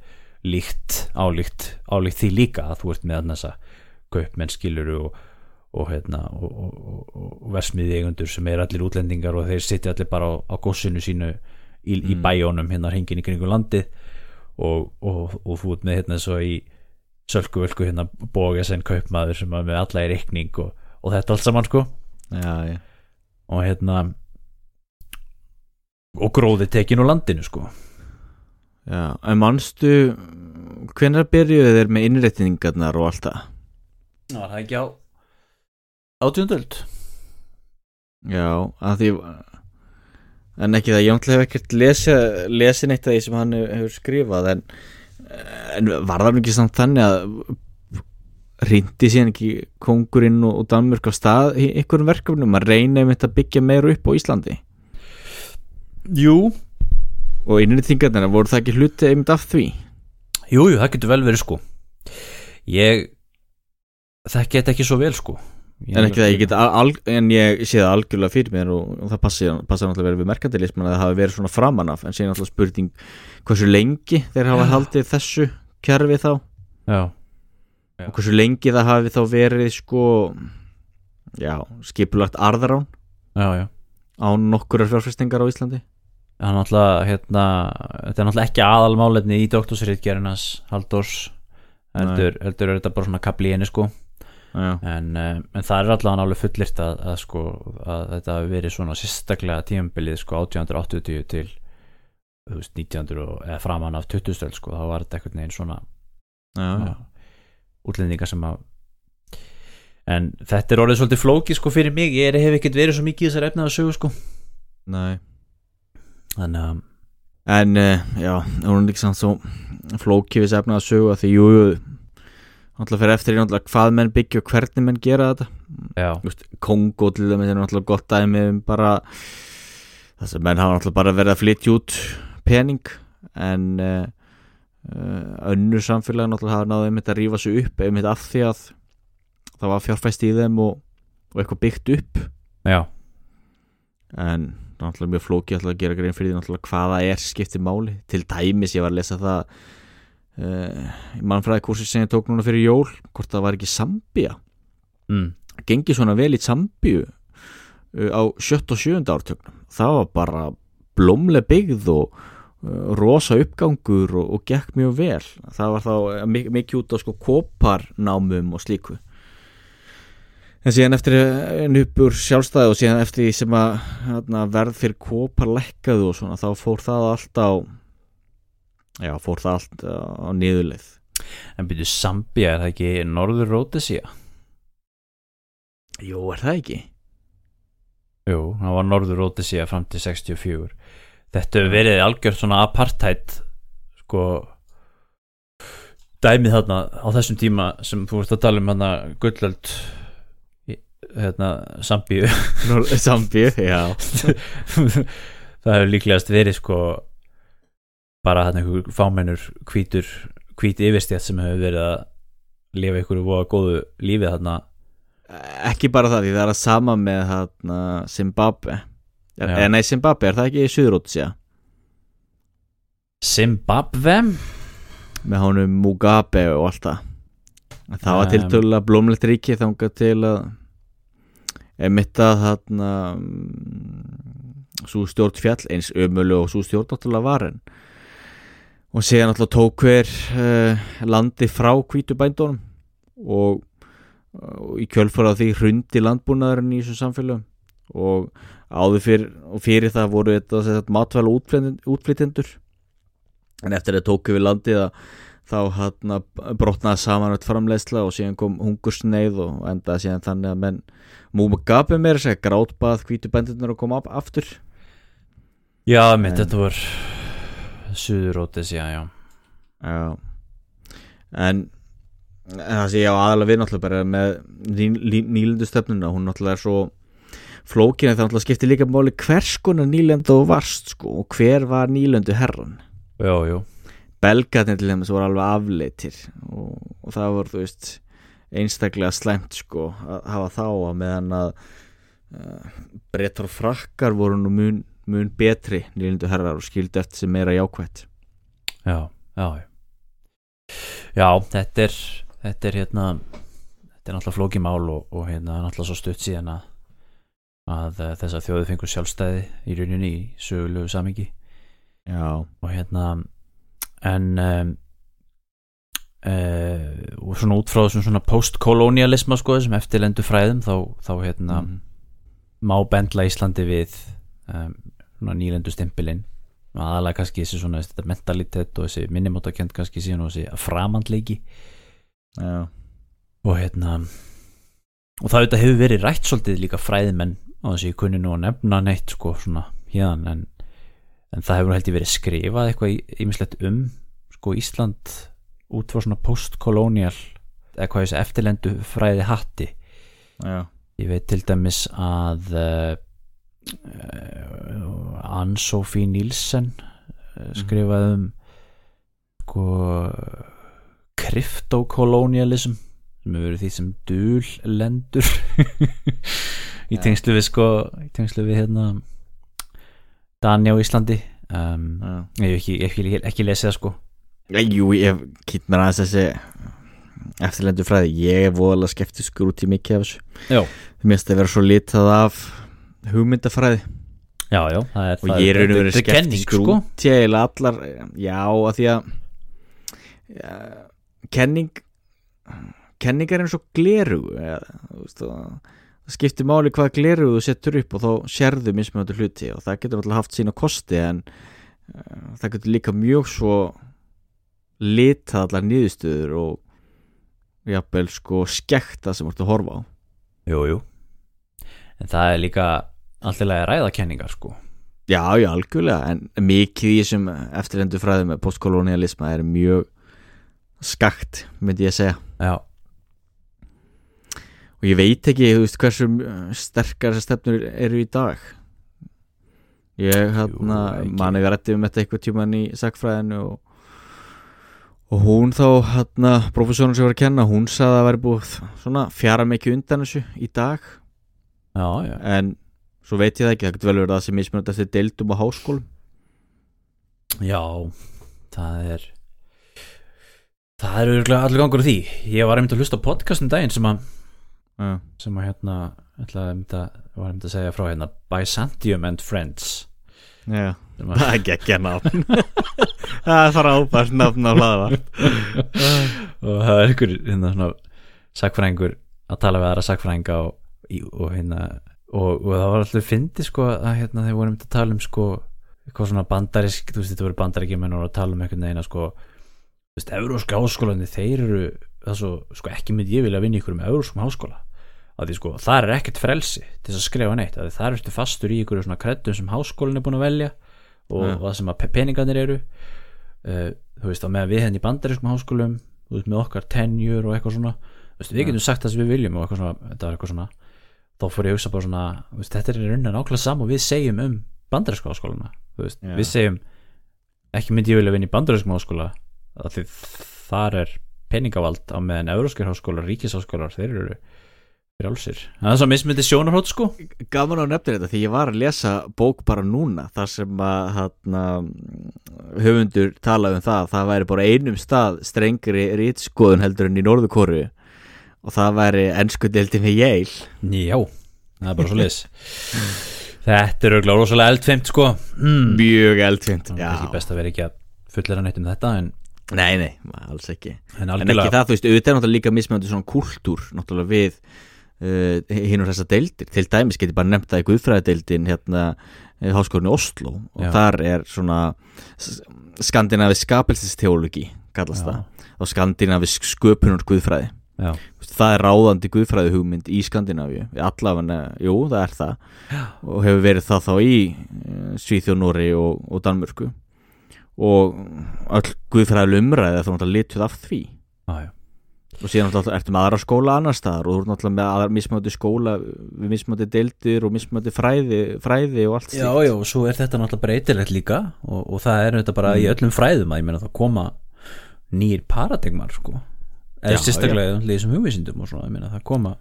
líkt, álíkt álíkt því líka að þú ert með þessa kaupmenn skiluru og og, hérna, og, og, og, og versmiði eigundur sem er allir útlendingar og þeir sitja allir bara á, á góssinu sínu í, í Mm. bæjónum hérna hringin í kringu landið og, og, og þú ert með hérna svo í sölku völku hérna bógesen kaupmaður sem er með alla í reikning og, og þetta allt saman sko já, já. og hérna og gróði tekin úr landinu sko já. en manstu hvenær byrjuðu þeir með innréttingarnar og allt það Það var það ekki á átjöndöld já, að því en ekki það, ég ætla hef ekkert lesin eitt af því sem hann hefur skrifað en, en var það ekki samt þannig að rindi síðan ekki kongurinn og, Danmörk á stað í einhverjum verkefnum að reyna um þetta að byggja meira upp á Íslandi? Jú, og innréttingarnar, voru það ekki hluti einmitt af því? jú, jú, það getur vel verið sko. Ég þekki þetta ekki svo vel sko ég, En ekki það, ég get al, en ég sé það algjörlega fyrir mér og, og það passar náttúrulega verið við merkantilisman að það hafi verið svona framan af en sé náttúrulega spurning hversu lengi þeir hafa haldið þessu kerfi þá. Já, og hversu lengi það hafi þá verið sko já, skipulagt arðarán já, já. á nokkurar fjárfestingar á Íslandi. Það er náttúrulega, hérna, þetta er náttúrulega ekki aðalmálefni í doktorsritgerðinans Haldors heldur, heldur er þetta bara svona kapli henni sko. já, en, uh, en það er allavega alveg fullirt að, að, sko, að þetta hafi verið svona sérstaklega tímabilið sko 1880 til þú veist, 1900 og, eða framan af 20 stöld sko, þá var þetta einhvern veginn svona já, já. útlendinga sem að en þetta er orðið svolítið flókið sko fyrir mig, ég er, hef ekkert verið svo mikið í þessar efnaða sögu sko Nei. þannig að, en uh, já, það voru líka samt svo flókið við sefna að sögu að því jú, jú náttúrulega fyrir eftir í náttúrulega hvað menn byggja og hvernig menn gera þetta. Veist, Kongo til dæmis er náttúrulega gott dæmi um bara þess að menn hafa náttúrulega bara verið að flytja út pening en uh, uh, önnur samfélag náttúrulega hafa náðu einmitt að rífa sig upp einmitt af því að það var fjárfæst í þeim og, og eitthvað byggt upp. Já, en náttúrulega mjög flókið ætla að gera grein fyrir því náttúrulega hvaða er skipti máli. Til dæmis ég var að lesa það uh, í mannfræðikursi sem ég tók núna fyrir jól hvort það var ekki Sambía mm, gengið svona vel í Sambíu uh, á sjött og sjöunda ártögnum. Það var bara blómleg byggð og uh, rosa uppgangur og, og gekk mjög vel. Það var þá mik mikið út á sko koparnámum og slíku. En síðan eftir en upp úr sjálfstæði og síðan eftir því sem að hérna, verð fyrir kopar lekkaðu og svona þá fór það allt á já fór það allt á niðurleið. En byrju Sambía er það ekki Norður Rótesía Jú, er það ekki? jú, það var Norður Rótesía fram til 64 þetta hefur verið algjört svona apartheid sko dæmið þarna á þessum tíma sem þú ert að tala um hérna gullöld hérna Sambíu. Sambíu, já. Það hefur líklegast verið sko bara hann einhver fámennur hvítur hvít yfirstjætt sem hefur verið að lifa einhverju voða góðu lífið þarna. Ekki bara það því það er að sama með hana, Zimbabwe. Eða nei Zimbabwe er það ekki í Suðurótsja Zimbabwe? Með honum Mugabe og allt það. Það var Um. tiltölulega blómlegt ríki þangað til að emitt að þarna svo stjórn fjall eins ömölu og svo stjórn náttúrulega var en og síðan náttúrulega tók hver uh, landi frá hvítu bændunum og, og í kjölfara því hrundi landbúnaðurinn í þessum samfélögum. Og áður fyrir og fyrir það voru þetta, matvæla útflytjendur. En eftir að tóku við landið að þá hann brotnaði saman öll framleiðsla og síðan kom hungursneið og endaði síðan þannig að menn Mugabe meira segja grátbað hvítu bændurnar og koma aftur. Já, mitt, En- þetta var Suðurótis, já, já. Já. En það sé ég á aðalega við náttúrulega bara með nýlendu stefnuna hún náttúrulega er svo flókin en það náttúrulega skiptir líka máli hvers konar nýlendu varst sko og hver var nýlendu herran já, já, belgarnir til þeim voru alveg afleitir og, og það voru þú veist einstaklega slæmt sko að hafa þá að meðan að uh, brettar og frakkar voru nú mun, mun betri nýlendu herrar og skildi eftir sem meira jákvætt. Já, já já, þetta er þetta er hérna þetta er náttúrulega flókið mál og, og hérna náttúrulega svo stutt síðan að að eh, þessar þjóði fengur sjálfstæði í rauninni í sögulegu samingi já, og hérna en um, uh, og svona út frá þessum svona postkolonialisma sko þessum eftirlendu fræðum þá, þá hérna Mhm. má bendla Íslandi við um, nýlendu stimpilinn. Aðalega kannski þessi svona þetta mentalitet og þessi minnumótakent kannski síðan og þessi framandleiki. Já, og hérna og það auðvitað hefur verið rætt svolítið líka fræðimenn á þessi ég kunni nú að nefna neitt sko svona hérna en, en það hefur nú held ég verið skrifað eitthvað ímislegt um sko Ísland út frá svona postkolonial eða hvað þessi eftirlendu fræði hatti já, ég veit til dæmis að uh, Ann-Sophie Nielsen uh, skrifaði um sko kryptokolonialism sem hefur verið því sem dullendur í tengslu við sko í tengslu við hérna Dani á Íslandi. Um, já. ég hef ekki, ekki, ekki, lesið það sko. Jú, ég kýtt mér aðeins þessi eftirlendu fræði, ég er voðalega skeptiskur út í mikið af þessu. Já, Mér finnst það vera svo litað af hugmyndafræði. Já, já það er, og það ég er raun og verið sko. út í eiginlega allar, já, að því að ja, kenning kenningar er eins og gleru ja, það skiptir máli hvað gleru þú setur upp og þá sérðu mismöndu hluti og það getur alltaf haft sína kosti en uh, það getur líka mjög svo litað allar nýðustöður og jafnvel sko skekta sem þú ert að horfa á. Jú, jú. En það er líka alltaf að ræða kenningar sko. Já, já, algjörlega, en mikið í þessum eftirlendu fræðum með postkolonialisma er mjög skakt, myndi ég að segja. Já, og ég veit ekki, þú veist, hversu sterkar þessar stefnur eru í dag. Ég hérna manni við rættum um þetta eitthvað tíman í sagfræðinu og, og hún þá hérna, professorinn sem var að kenna hún sagði að það væri búið svona fjara mikið undan þessu í dag. Já, já. En svo veit ég það ekki, það getur vel verið að það sem mismunandi eftir deildum á háskólum. Já, það er það er örgulega allir gangur því. Ég var einmitt að hlusta podcastum daginn sem að Já, sem að hérna ætlaði einmitt að, var einmitt að segja frá hérna Byzantium and Friends. Já. Að, Það er ekki ekki nafn. Það er fara ábært nafn á hlaða og það er einhver hérna svona sakfræðingur að tala við aðra sakfræðinga og, og hérna og, og það var alltaf fyndi sko að hérna þeir voru einmitt að tala um sko eitthvað svona bandarisk, þú veist þetta voru bandaríkjumenn og tala um einhvern veginn að sko þú veist, euróska háskólandi, þeir eru það svo, sko ekki mynd ég vilja vinna ykkur með euróskum háskóla, að því sko þar er ekkert frelsi til þess að skrifa neitt að þar ertu fastur í ykkur svona kreddum sem háskólinn er búin að velja og, Ja. og það sem að pe- peningarnir eru. Uh, þú veist, á meðan við henni í bandarískum háskólum þú veist, með okkar tenjur og eitthvað svona þú veist, við getum sagt það sem við viljum og eitthvað svona, þá fór ég að hugsa bara svona veist, þetta er í rauninni nákvæmlega saman við segjum um veist, Já. við segjum ekki myndi ég vilja vinna í því þar er peningavald á meðan euróskir háskólar, ríkisháskólar þeir eru frjálsir það er svo mismyndi sjónarhótt sko. Gaman á nefnir þetta því ég var að lesa bók bara núna þar sem að hana, höfundur talaði um það að það væri bara einum stað strengri rítskoðun heldur en í Norðurkóru og það væri ennsku deildin við Yale. Já, það er bara svo lis þetta er auðvitað rosalega eldfeimt sko. Mm. mjög eldfind það er ekki best að vera ekki að fullera neitt um þetta en, Nei, nei, alls ekki. En En ekki það, þú veist, auðvitað er náttúrulega líka mismjöndi svona kultúr náttúrulega við uh, hinn og þessa deildir, til dæmis geti bara nefnt það í Guðfræðadeildin hérna eh, háskólinni Oslo og Já. þar er svona skandinavi skapelsistteólogi kallast Já. það. Og skandinavi sköpunar Guðfræði já, það er ráðandi Guðfræði hugmynd í Skandinavíu. Allavega, jú, það er það. Já. og hefur verið það þá í uh, Svíþjóð, Nóri og, og Danmörku. Og öll Guðfræðileg umræði þá náttúrulega lituð af því. Já, og síðan náttúrulega ertu með aðra skóla annar staðar og þú ert náttúrulega með aðra mismöndi skóla við mismöndi deildir og mismöndi fræði, fræði og allt Já, já, og svo er þetta náttúrulega breytilegt líka og, og það er þetta bara í Mm. öllum fræðum að ég meina það koma nýr paradigmar sko eða sérstaklega í þessum hugvísindum og svona, ég meina það koma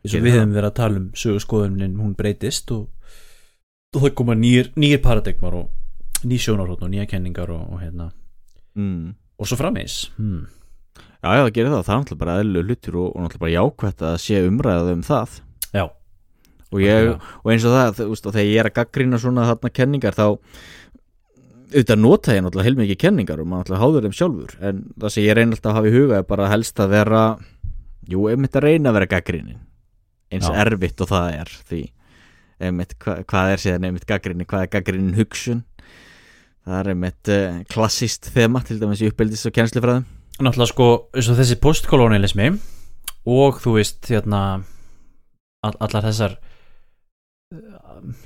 eins og við hefum verið að tala um sögurskoðunin, hún breytist og, og það koma nýr, nýr paradigmar og ný sjónarhótt og nýja kenningar og, og hérna. Mm. og svo frammeins hmm. Já, já, það gerir það, það er náttúrulega bara eðlu hlutur og, og náttúrulega bara jákvætt að sé umræðað um það. Já, og, ég, og eins og það, þú veist, og þegar ég er að gaggrina svona þarna kenningar þá auðvitað nota ég náttúrulega heilmikið kenningar og maður náttúrulega háður þeim sjálfur en það sem ég reyna alltaf að hafa í huga er bara helst að vera jú, einmitt að reyna að vera gaggrinnin eins Já. erfitt og það er því einmitt hva, hvað er síðan einmitt gaggrinni, hvað er gaggrinnin hugsun það er einmitt uh, klassist þema til dæmis í uppeldis og kennslufræðum náttúrulega sko eins og þessi postkolonialismi og þú veist hérna all, allar þessar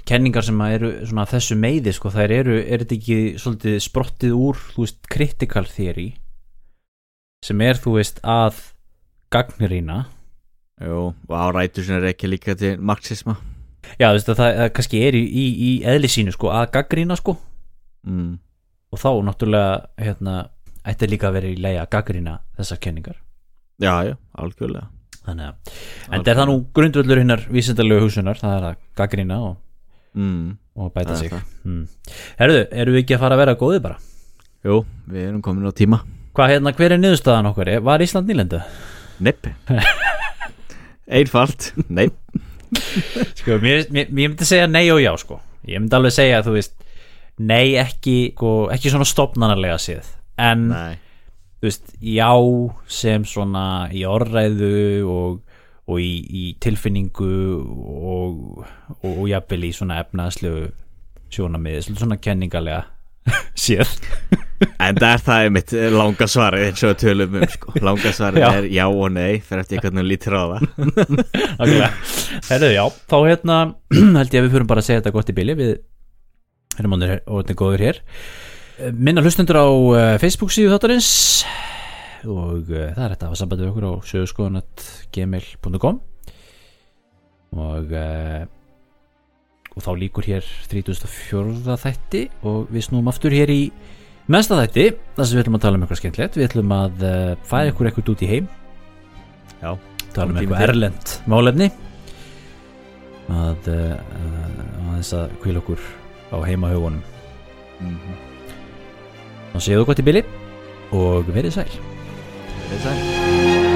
kenningar sem eru þessu meiði sko þær eru, er þetta ekki svolítið sprottið úr þú veist critical theory sem er þú veist að gagnrýna? Jú, og árætur sem er ekki líka til marxisma. Já þú veist að það, það kannski er í, í, í eðli sínu sko að gagnrýna sko. Mm. og þá náttúrulega hérna ætti líka að vera í leið að gagnrýna þessar kenningar. Já, já, algjörlega. Þannig að en það er það nú grundvöllur hinnar vísindalegu húsunar það er að gagnrýna og, mm. og bæta sig hmm. Herðu, eru við ekki að fara að vera góði bara? Jú, við erum komin á tíma Hvað hérna, hver er niðurstaðan okkur? Er- Var Ísland nýlendu? Nepp Einfalt, nepp Sko, mér, mér, mér myndi segja nei og já sko Ég myndi alveg segja að þú veist Nei ekki, sko, ekki svona stopnarlega séð En Nei, þú veist, já sem svona í orðræðu og, og í, í tilfinningu og, og, og jafnvel í svona efnaðslegu sjónamiði, svona kenningalega séð en það er það einmitt langa svarið eins og tölum um sko. Langa svarið Já. er já og nei fyrir eftir hún lítur á það. Herðu, já, þá hérna held ég að við fyrir bara að segja þetta gott í bili við erum ánir og þetta er góður hér minna hlustundur á uh, Facebook síðu þáttarins og uh, það er þetta að hafa sambandi við okkur á sögurskoðanat.gmail.com og uh, og þá líkur hér 34. þætti. Og við snúum aftur hér í mesta þætti þar sem við ætlum að tala um eitthvað skemmtilegt. Við ætlum að uh, færa ykkur eitthvað út í heim. Já, tala um eitthvað erlend málefni. Að þess að kvíla okkur á heimahaugunum mm og séu þú gott í bili og verið sæl Það er það